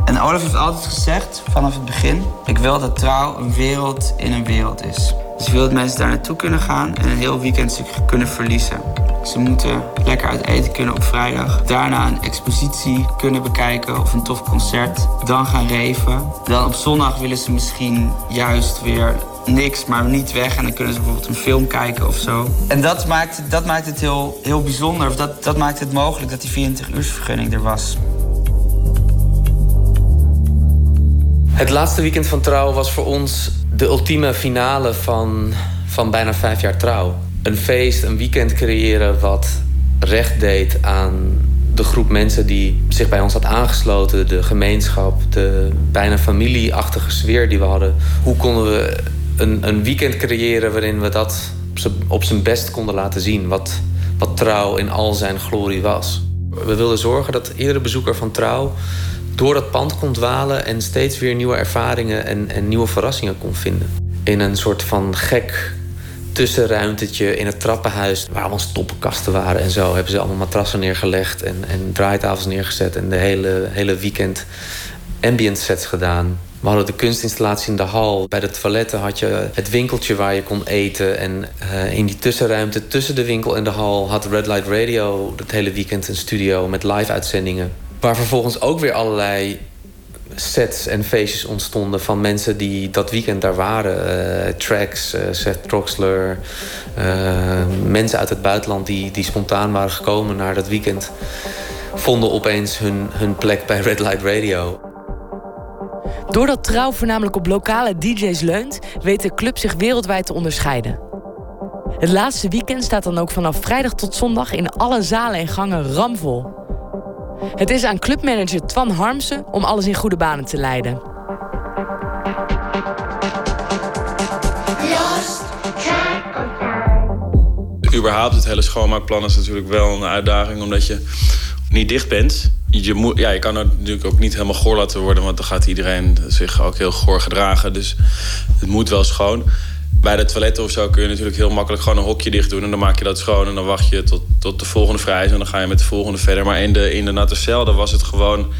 En Olaf heeft altijd gezegd, vanaf het begin... ik wil dat trouw een wereld in een wereld is. Dus wil dat mensen daar naartoe kunnen gaan... en een heel weekend kunnen verliezen. Ze moeten lekker uit eten kunnen op vrijdag. Daarna een expositie kunnen bekijken of een tof concert. Dan gaan reven. Dan op zondag willen ze misschien juist weer niks, maar niet weg. En dan kunnen ze bijvoorbeeld een film kijken of zo. En dat maakt, dat maakt het heel, heel bijzonder. Of dat, dat maakt het mogelijk dat die 24 uursvergunning er was. Het laatste weekend van trouw was voor ons de ultieme finale van, van bijna vijf jaar trouw. Een feest, een weekend creëren wat recht deed aan de groep mensen die zich bij ons had aangesloten. De gemeenschap, de bijna familieachtige sfeer die we hadden. Hoe konden we een, een weekend creëren waarin we dat op zijn best konden laten zien? Wat, wat trouw in al zijn glorie was. We wilden zorgen dat iedere bezoeker van trouw door dat pand kon dwalen en steeds weer nieuwe ervaringen en, en nieuwe verrassingen kon vinden. In een soort van gek tussenruimtetje in het trappenhuis waar allemaal stoppenkasten waren en zo. Hebben ze allemaal matrassen neergelegd en, en draaitafels neergezet en de hele, hele weekend ambient sets gedaan. We hadden de kunstinstallatie in de hal. Bij de toiletten had je het winkeltje waar je kon eten. En uh, in die tussenruimte tussen de winkel en de hal had Red Light Radio het hele weekend een studio met live uitzendingen. Waar vervolgens ook weer allerlei sets en feestjes ontstonden van mensen die dat weekend daar waren. Uh, tracks, uh, Seth Troxler, mensen uit het buitenland die, die spontaan waren gekomen naar dat weekend, vonden opeens hun, hun plek bij Red Light Radio. Doordat Trouw voornamelijk op lokale DJ's leunt, weet de club zich wereldwijd te onderscheiden. Het laatste weekend staat dan ook vanaf vrijdag tot zondag in alle zalen en gangen ramvol. Het is aan clubmanager Twan Harmsen om alles in goede banen te leiden. Überhaupt het hele schoonmaakplan is natuurlijk wel een uitdaging, omdat je niet dicht bent. Je, moet, ja, je kan het natuurlijk ook niet helemaal goor laten worden, want dan gaat iedereen zich ook heel goor gedragen. Dus het moet wel schoon bij de toiletten of zo kun je natuurlijk heel makkelijk gewoon een hokje dicht doen. En dan maak je dat schoon en dan wacht je tot, tot de volgende vrij is. En dan ga je met de volgende verder. Maar in de, in de natte cel, daar was het gewoon...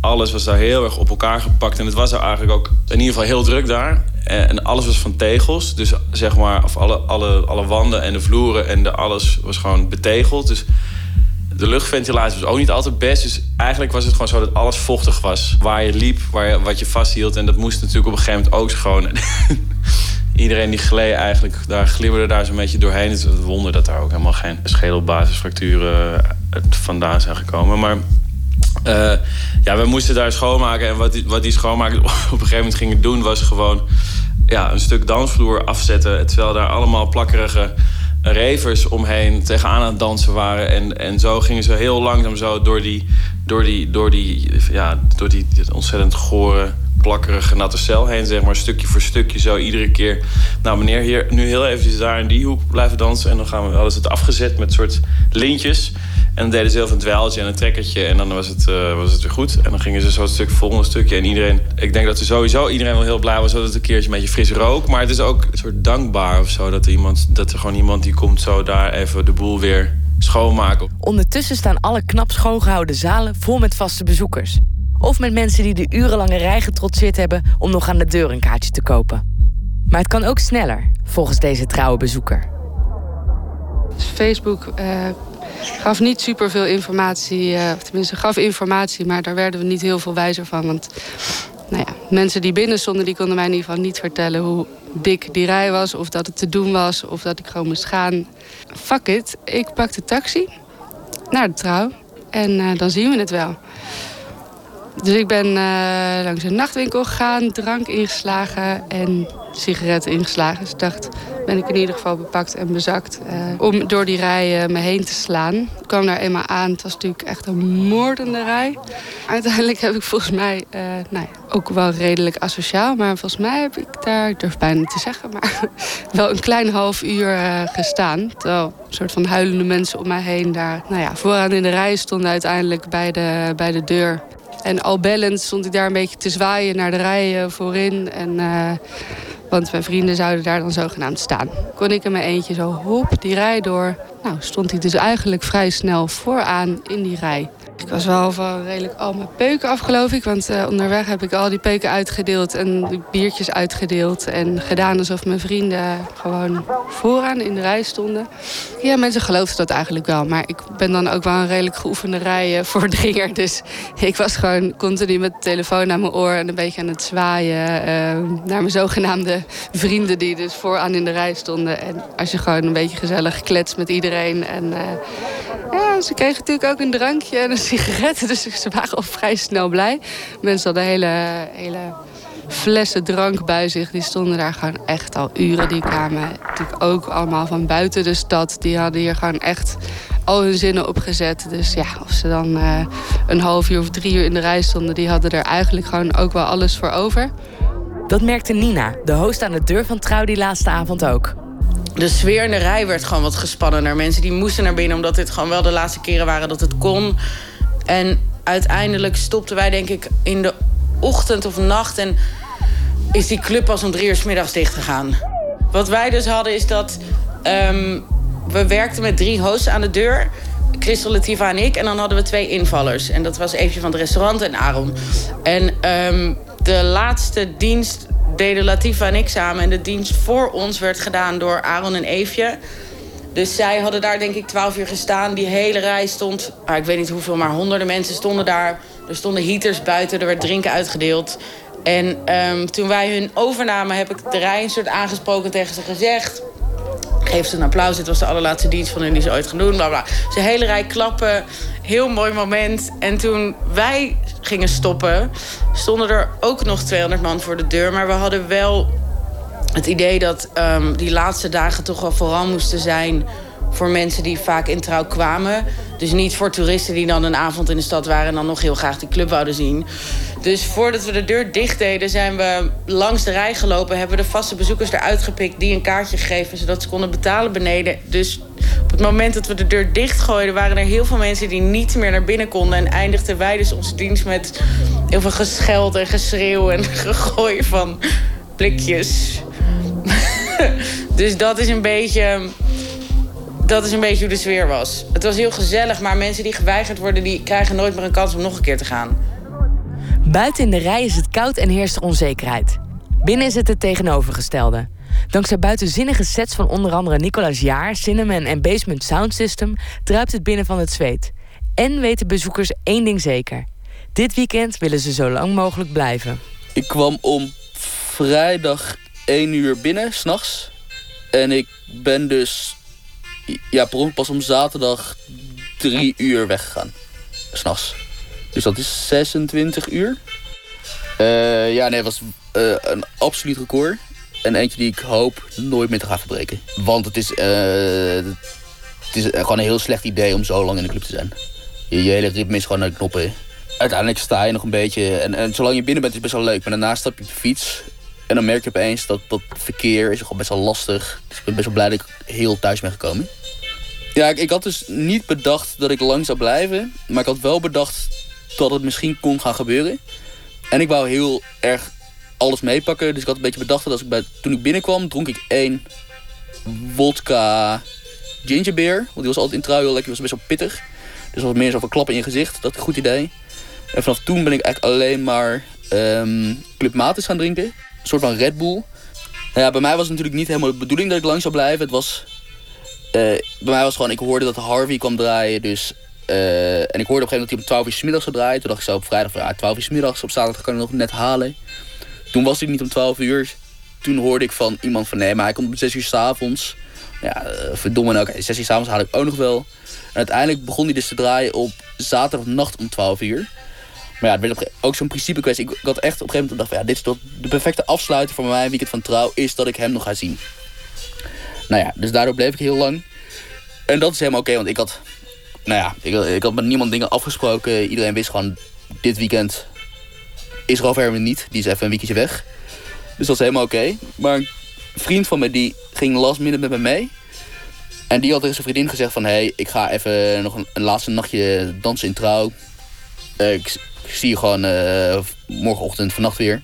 Alles was daar heel erg op elkaar gepakt. En het was er eigenlijk ook in ieder geval heel druk daar. En alles was van tegels. Dus zeg maar, of alle, alle, alle wanden en de vloeren en de alles was gewoon betegeld. Dus de luchtventilatie was ook niet altijd best. Dus eigenlijk was het gewoon zo dat alles vochtig was. Waar je liep, waar je, wat je vasthield. En dat moest natuurlijk op een gegeven moment ook schoon. iedereen die gleed eigenlijk, daar glibberde daar zo'n beetje doorheen. Het is een wonder dat daar ook helemaal geen schedelbasisfracturen vandaan zijn gekomen. Maar uh, ja, we moesten daar schoonmaken. En wat die, wat die schoonmaker op een gegeven moment gingen doen, was gewoon ja, een stuk dansvloer afzetten. Terwijl daar allemaal plakkerige revers omheen tegenaan aan het dansen waren. En, en zo gingen ze heel langzaam zo door die, door die, door die, ja, door die ontzettend gore plakkerige natte cel heen, zeg maar, stukje voor stukje. Zo iedere keer. Nou, meneer, hier nu heel even daar in die hoek blijven dansen. En dan gaan we, hadden ze het afgezet met soort lintjes. En dan deden ze zelf een dweiltje en een trekkertje. En dan was het, uh, was het weer goed. En dan gingen ze zo het stuk volgende stukje. En iedereen, ik denk dat er sowieso iedereen wel heel blij was dat het een keertje een beetje fris rook. Maar het is ook een soort dankbaar of zo. Dat er, iemand, dat er gewoon iemand die komt zo daar even de boel weer schoonmaken. Ondertussen staan alle knap schoongehouden zalen vol met vaste bezoekers. Of met mensen die de urenlange rij getrotseerd hebben om nog aan de deur een kaartje te kopen. Maar het kan ook sneller, volgens deze trouwe bezoeker. Facebook uh, gaf niet superveel informatie, uh, tenminste gaf informatie, maar daar werden we niet heel veel wijzer van. Want nou ja, mensen die binnen stonden, die konden mij in ieder geval niet vertellen hoe dik die rij was, of dat het te doen was, of dat ik gewoon moest gaan. Fuck it, ik pak de taxi naar de trouw en uh, dan zien we het wel. Dus ik ben uh, langs een nachtwinkel gegaan, drank ingeslagen en sigaretten ingeslagen. Dus ik dacht, ben ik in ieder geval bepakt en bezakt. om door die rij me heen te slaan. Ik kwam daar eenmaal aan. Het was natuurlijk echt een moordende rij. Uiteindelijk heb ik volgens mij, nou ja, ook wel redelijk asociaal. Maar volgens mij heb ik daar, ik durf bijna te zeggen... maar wel een klein half uur gestaan. Terwijl een soort van huilende mensen om mij heen daar... nou ja, vooraan in de rij stonden uiteindelijk bij de, bij de deur. En al bellend stond ik daar een beetje te zwaaien naar de rij voorin. En, uh, want mijn vrienden zouden daar dan zogenaamd staan. Kon ik in mijn eentje zo hop die rij door. Nou, stond hij dus eigenlijk vrij snel vooraan in die rij. Ik was wel van redelijk al mijn peuken af, geloof ik. Want uh, onderweg heb ik al die peuken uitgedeeld en die biertjes uitgedeeld. En gedaan alsof mijn vrienden gewoon vooraan in de rij stonden. Ja, mensen geloofden dat eigenlijk wel. Maar ik ben dan ook wel een redelijk geoefende rijvoordringer. Dus ik was gewoon continu met de telefoon aan mijn oor... en een beetje aan het zwaaien uh, naar mijn zogenaamde vrienden... die dus vooraan in de rij stonden. En als je gewoon een beetje gezellig kletst met iedereen... en ja, ze kregen natuurlijk ook een drankje en een sigaret. Dus ze waren al vrij snel blij. Mensen hadden hele, hele flessen drank bij zich. Die stonden daar gewoon echt al uren. Die kwamen natuurlijk ook allemaal van buiten de stad. Die hadden hier gewoon echt al hun zinnen opgezet. Dus ja, of ze dan uh, een half uur of drie uur in de rij stonden... die hadden er eigenlijk gewoon ook wel alles voor over. Dat merkte Nina, de host aan de deur van Trouw die laatste avond ook de sfeer in de rij werd gewoon wat gespannender. Mensen die moesten naar binnen omdat dit gewoon wel de laatste keren waren dat het kon. En uiteindelijk stopten wij denk ik in de ochtend of nacht... en is die club pas om drie uur s middags dicht gegaan. Wat wij dus hadden is dat... Um, we werkten met drie hosts aan de deur... Christel, Latifa en ik. En dan hadden we twee invallers. En dat was Eefje van het restaurant en Aaron. En um, de laatste dienst deden Latifa en ik samen. En de dienst voor ons werd gedaan door Aaron en Eefje. Dus zij hadden daar denk ik twaalf uur gestaan. Die hele rij stond, ah, ik weet niet hoeveel, maar honderden mensen stonden daar. Er stonden heaters buiten, er werd drinken uitgedeeld. En um, toen wij hun overnamen heb ik de rij een soort aangesproken tegen ze gezegd... Geef ze een applaus, dit was de allerlaatste dienst van hen die ze ooit gaan doen. Bla bla. Ze hele rij klappen, heel mooi moment. En toen wij gingen stoppen, stonden er ook nog 200 man voor de deur. Maar we hadden wel het idee dat um, die laatste dagen toch wel vooral moesten zijn voor mensen die vaak in trouw kwamen. Dus niet voor toeristen die dan een avond in de stad waren... en dan nog heel graag die club wouden zien. Dus voordat we de deur dicht deden, zijn we langs de rij gelopen... hebben we de vaste bezoekers eruit gepikt, die een kaartje gegeven... zodat ze konden betalen beneden. Dus op het moment dat we de deur dichtgooiden... waren er heel veel mensen die niet meer naar binnen konden... en eindigden wij dus onze dienst met heel veel gescheld en geschreeuw... en gegooid van blikjes. dus dat is een beetje dat is een beetje hoe de sfeer was. Het was heel gezellig, maar mensen die geweigerd worden... die krijgen nooit meer een kans om nog een keer te gaan. Buiten in de rij is het koud en heerst er onzekerheid. Binnen is het het tegenovergestelde. Dankzij buitenzinnige sets van onder andere Nicolaas Jaar, Cinnamon en Basement Sound System druipt het binnen van het zweet. En weten bezoekers één ding zeker: dit weekend willen ze zo lang mogelijk blijven. Ik kwam om vrijdag 1 uur binnen, s'nachts. En ik ben dus ja, pas om zaterdag drie uur weggegaan. S'nachts. Dus dat is 26 uur. Uh, ja, nee, het was uh, een absoluut record. En eentje die ik hoop nooit meer te gaan verbreken. Want het is, uh, het is gewoon een heel slecht idee om zo lang in de club te zijn. Je, je hele ritme is gewoon naar de knoppen. Uiteindelijk sta je nog een beetje... En, en zolang je binnen bent is het best wel leuk. Maar daarna stap je op de fiets. En dan merk je opeens dat dat verkeer is gewoon best wel lastig. Dus ik ben best wel blij dat ik heel thuis ben gekomen. Ja, ik, ik, had dus niet bedacht dat ik lang zou blijven. Maar ik had wel bedacht dat het misschien kon gaan gebeuren. En ik wou heel erg alles meepakken. Dus ik had een beetje bedacht dat als ik bij, toen ik binnenkwam, dronk ik één vodka gingerbeer. Want die was altijd in trui heel lekker, die was best wel pittig. Dus was meer zo van klap in je gezicht. Dat is een goed idee. En vanaf toen ben ik eigenlijk alleen maar um, Club Matis gaan drinken. Soort van Red Bull. Nou ja, bij mij was het natuurlijk niet helemaal de bedoeling dat ik lang zou blijven. Het was uh, bij mij was gewoon, ik hoorde dat Harvey kwam draaien. Dus, uh, en ik hoorde op een gegeven moment dat hij om 12 uur s middags zou draaien. Toen dacht ik zo op vrijdag van ja, 12 uur s middags. Op zaterdag kan ik nog net halen. Toen was hij niet om 12 uur. Toen hoorde ik van iemand van nee, maar hij komt om 6 uur s avonds. Ja, uh, verdomme nou, okay, 6 uur s avonds haal ik ook nog wel. En uiteindelijk begon hij dus te draaien op zaterdagnacht om 12 uur. Maar ja, het werd ook zo'n principe kwestie. Ik, ik, had echt op een gegeven moment gedacht van ja, dit is toch de perfecte afsluiter voor mijn weekend van trouw. Is dat ik hem nog ga zien. Nou ja, dus daardoor bleef ik heel lang. En dat is helemaal oké, want ik had, nou ja, ik, had met niemand dingen afgesproken. Iedereen wist gewoon, dit weekend is Ralf Herman niet. Die is even een weekendje weg. Dus dat is helemaal oké. Maar een vriend van me die ging last minute met me mee. En die had tegen zijn vriendin gezegd van... hé, hey, ik ga even nog een, laatste nachtje dansen in trouw. Ik, zie je gewoon uh, morgenochtend, vannacht weer.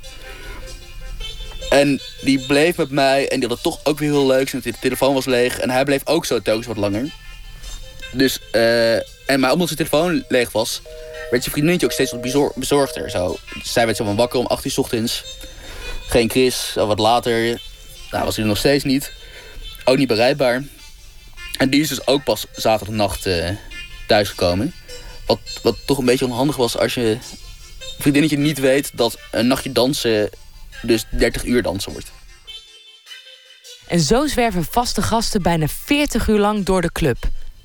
En die bleef met mij en die had het toch ook weer heel leuk. Zijn telefoon was leeg en hij bleef ook zo telkens wat langer. Dus, uh, en maar omdat zijn telefoon leeg was, werd zijn vriendinnetje ook steeds wat bezor bezorgder. Zo. Zij werd zo van wakker om 8 uur s ochtends. Geen Chris, wat later. Nou, was hij nog steeds niet. Ook niet bereikbaar. En die is dus ook pas zaterdagnacht uh, thuisgekomen. Wat, wat toch een beetje onhandig was als je vriendinnetje niet weet dat een nachtje dansen dus 30 uur dansen wordt. En zo zwerven vaste gasten bijna 40 uur lang door de club.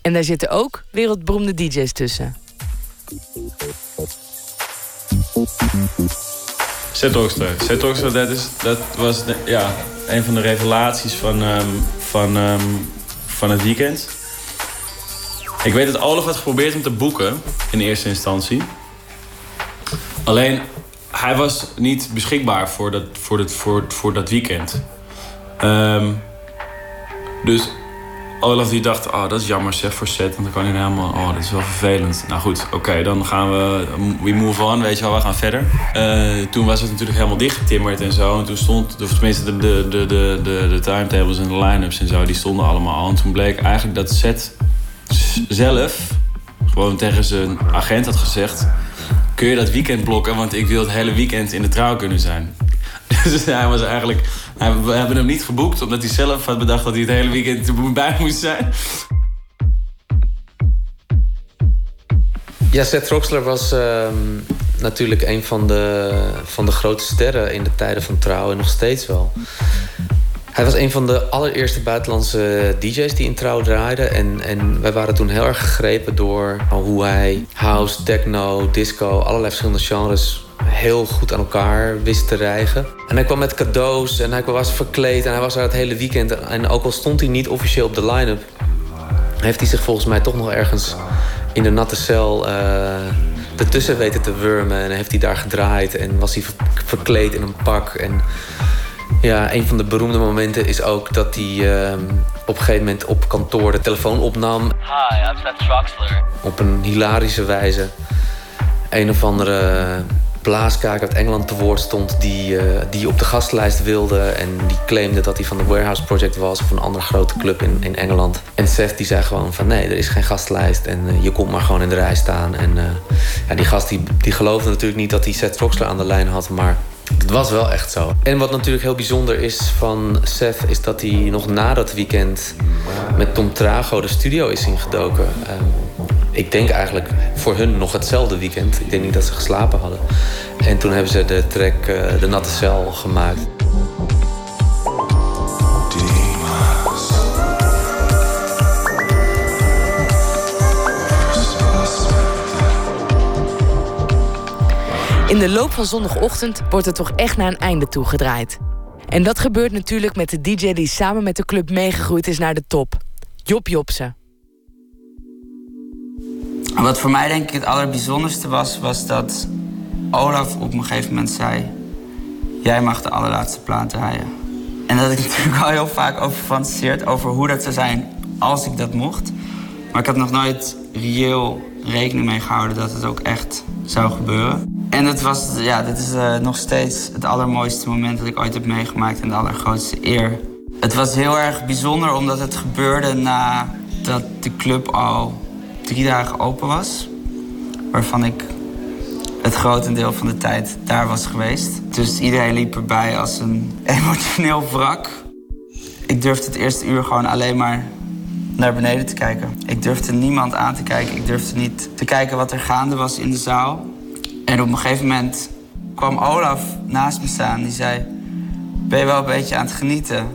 En daar zitten ook wereldberoemde DJ's tussen. Seth Rockster, dat, is, dat was de, ja, een van de revelaties van, um, van, um, van het weekend. Ik weet dat Olaf had geprobeerd om te boeken in eerste instantie. Alleen, hij was niet beschikbaar voor dat, voor dat, voor, voor dat weekend. Um, dus Olaf die dacht, oh, dat is jammer zeg voor Seth. En dan kan hij helemaal, oh, dat is wel vervelend. Nou goed, oké, dan gaan we, we move on, weet je wel, we gaan verder. Uh, toen was het natuurlijk helemaal dichtgetimmerd en zo. En toen stond, of tenminste de, de, de, de, de, timetables en de line-ups en zo, die stonden allemaal al. En toen bleek eigenlijk dat Seth zelf gewoon tegen zijn agent had gezegd... kun je dat weekend blokken, want ik wil het hele weekend in de trouw kunnen zijn. Dus hij was eigenlijk. We hebben hem niet geboekt omdat hij zelf had bedacht dat hij het hele weekend bij moest zijn. Ja, Seth Roxler was uh, natuurlijk een van de, van de grote sterren in de tijden van Trouw en nog steeds wel. Hij was een van de allereerste buitenlandse DJ's die in Trouw draaiden. En, en wij waren toen heel erg gegrepen door hoe hij house, techno, disco, allerlei verschillende genres heel goed aan elkaar wist te rijgen. En hij kwam met cadeaus en hij was verkleed en hij was er het hele weekend. En ook al stond hij niet officieel op de line-up... heeft hij zich volgens mij toch nog ergens in de natte cel uh, ertussen weten te wurmen. En heeft hij daar gedraaid en was hij verkleed in een pak. En ja, een van de beroemde momenten is ook dat hij uh, op een gegeven moment op kantoor de telefoon opnam. Hi, I'm Seth Troxler. Op een hilarische wijze. Een of andere blaaskaak uit Engeland te woord stond... Die, uh, die op de gastlijst wilde en die claimde dat hij van de Warehouse Project was... of een andere grote club in, in Engeland. En Seth die zei gewoon van nee, er is geen gastlijst en uh, je komt maar gewoon in de rij staan. En uh, ja, die gast die, die geloofde natuurlijk niet dat hij Seth Troxler aan de lijn had... maar het was wel echt zo. En wat natuurlijk heel bijzonder is van Seth... is dat hij nog na dat weekend met Tom Trago de studio is ingedoken. Um, ik denk eigenlijk voor hun nog hetzelfde weekend. Ik denk niet dat ze geslapen hadden. En toen hebben ze de track uh, De Natte Cel gemaakt. In de loop van zondagochtend wordt het toch echt naar een einde toegedraaid. En dat gebeurt natuurlijk met de DJ die samen met de club meegegroeid is naar de top. Job Jobsen. Wat voor mij denk ik het allerbijzonderste was, was dat Olaf op een gegeven moment zei... jij mag de allerlaatste plaat draaien. En dat ik natuurlijk al heel vaak over fantaseerd over hoe dat zou zijn als ik dat mocht. Maar ik had nog nooit reëel rekening mee gehouden dat het ook echt zou gebeuren. En het was, ja, dit is uh, nog steeds het allermooiste moment dat ik ooit heb meegemaakt en de allergrootste eer. Het was heel erg bijzonder omdat het gebeurde nadat de club al drie dagen open was. Waarvan ik het grotendeel van de tijd daar was geweest. Dus iedereen liep erbij als een emotioneel wrak. Ik durfde het eerste uur gewoon alleen maar naar beneden te kijken. Ik durfde niemand aan te kijken. Ik durfde niet te kijken wat er gaande was in de zaal. En op een gegeven moment kwam Olaf naast me staan. Die zei, ben je wel een beetje aan het genieten?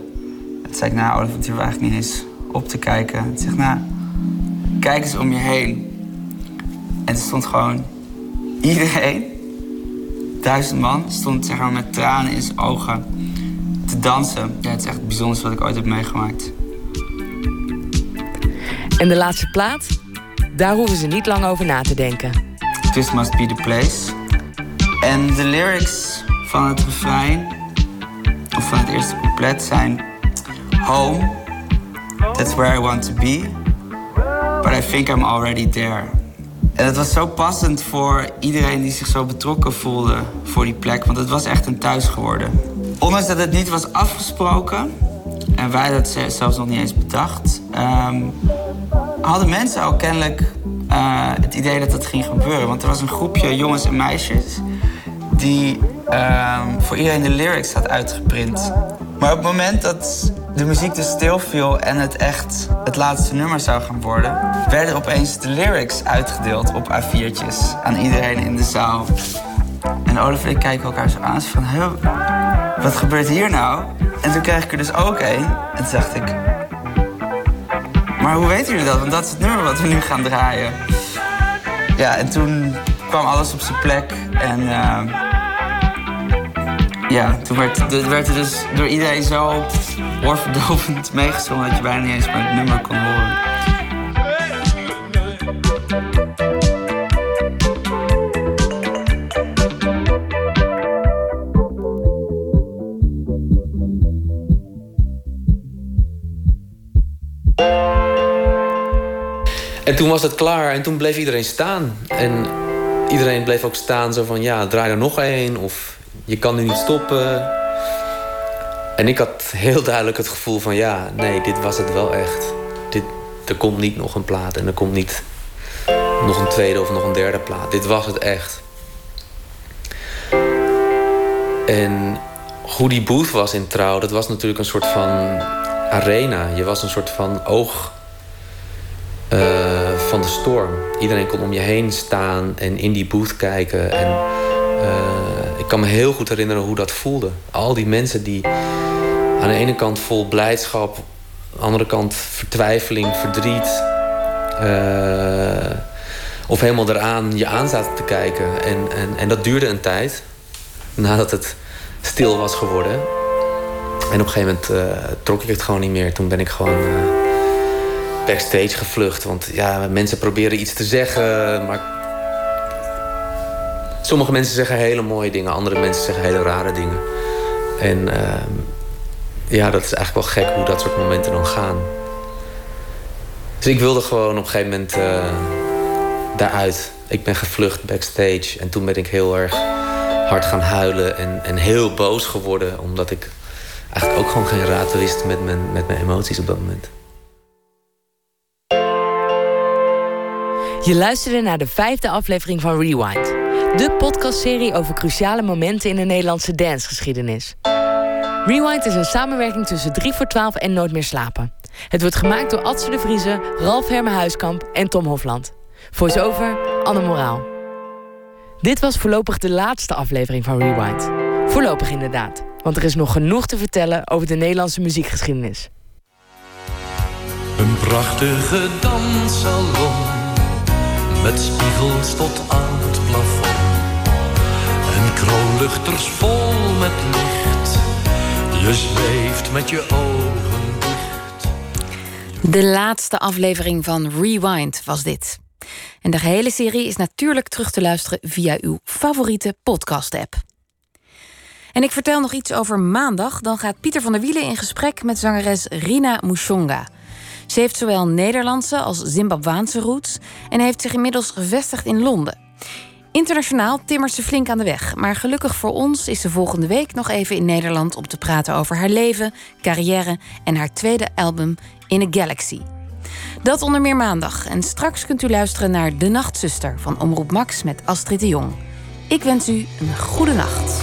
Toen zei ik, nou Olaf, het hoef eigenlijk niet eens op te kijken. Toen zeg nou, kijk eens om je heen. En er stond gewoon iedereen, duizend man, stond zeg maar, met tranen in zijn ogen te dansen. Ja, het is echt het wat ik ooit heb meegemaakt. En de laatste plaat? Daar hoeven ze niet lang over na te denken. This must be the place. En de lyrics van het refrein, of van het eerste couplet, zijn... Home, that's where I want to be. But I think I'm already there. En het was zo passend voor iedereen die zich zo betrokken voelde voor die plek. Want het was echt een thuis geworden. Ondanks dat het niet was afgesproken, en wij dat zelfs nog niet eens bedacht, ehm, hadden mensen ook kennelijk uh, het idee dat het ging gebeuren. Want er was een groepje jongens en meisjes die ehm, voor iedereen de lyrics had uitgeprint. Maar op het moment dat de muziek dus stil viel en het echt het laatste nummer zou gaan worden, werden opeens de lyrics uitgedeeld op A4'tjes aan iedereen in de zaal. En Olaf en ik kijken elkaar zo aan van, wat gebeurt hier nou? En toen kreeg ik er dus ook. En toen dacht ik, maar hoe weten jullie dat? Want dat is het nummer wat we nu gaan draaien. Ja, en toen kwam alles op zijn plek. En uh, ja, toen werd, werd er dus door iedereen zo oorverdovend meegezongen... dat je bijna niet eens meer het nummer kon horen. Toen was het klaar en toen bleef iedereen staan. En iedereen bleef ook staan zo van, ja, draai er nog één. Of je kan nu niet stoppen. En ik had heel duidelijk het gevoel van, ja, nee, dit was het wel echt. Dit, er komt niet nog een plaat en er komt niet nog een tweede of nog een derde plaat. Dit was het echt. En hoe die booth was in Trouw, dat was natuurlijk een soort van arena. Je was een soort van oog uh, van de storm. Iedereen kon om je heen staan en in die booth kijken. En uh, ik kan me heel goed herinneren hoe dat voelde. Al die mensen die aan de ene kant vol blijdschap, aan de andere kant vertwijfeling, verdriet. Uh, of helemaal eraan je aan zaten te kijken. En, en, en dat duurde een tijd. Nadat het stil was geworden. En op een gegeven moment trok ik het gewoon niet meer. Toen ben ik gewoon backstage gevlucht. Want ja, mensen proberen iets te zeggen, maar... Sommige mensen zeggen hele mooie dingen, andere mensen zeggen hele rare dingen. En uh, ja, dat is eigenlijk wel gek hoe dat soort momenten dan gaan. Dus ik wilde gewoon op een gegeven moment uh, daaruit. Ik ben gevlucht backstage en toen ben ik heel erg hard gaan huilen en, en heel boos geworden. Omdat ik eigenlijk ook gewoon geen raad wist met mijn, met mijn emoties op dat moment. Je luisterde naar de vijfde aflevering van Rewind. De podcastserie over cruciale momenten in de Nederlandse dancegeschiedenis. Rewind is een samenwerking tussen 3 voor 12 en Nooit meer slapen. Het wordt gemaakt door Adse de Vriezen, Ralf Herme Huiskamp en Tom Hofland. Voice-over Anne Moraal. Dit was voorlopig de laatste aflevering van Rewind. Voorlopig inderdaad, want er is nog genoeg te vertellen over de Nederlandse muziekgeschiedenis. Een prachtige danssalon met spiegels tot aan het plafond. En kroonluchters vol met licht. Je zweeft met je ogen dicht. De laatste aflevering van Rewind was dit. En de gehele serie is natuurlijk terug te luisteren via uw favoriete podcast-app. En ik vertel nog iets over maandag. Dan gaat Pieter van der Wielen in gesprek met zangeres Rina Mushonga. Ze heeft zowel Nederlandse als Zimbabwaanse roots en heeft zich inmiddels gevestigd in Londen. Internationaal timmert ze flink aan de weg, maar gelukkig voor ons is ze volgende week nog even in Nederland om te praten over haar leven, carrière en haar tweede album In a Galaxy. Dat onder meer maandag en straks kunt u luisteren naar De Nachtzuster van Omroep Max met Astrid de Jong. Ik wens u een goede nacht.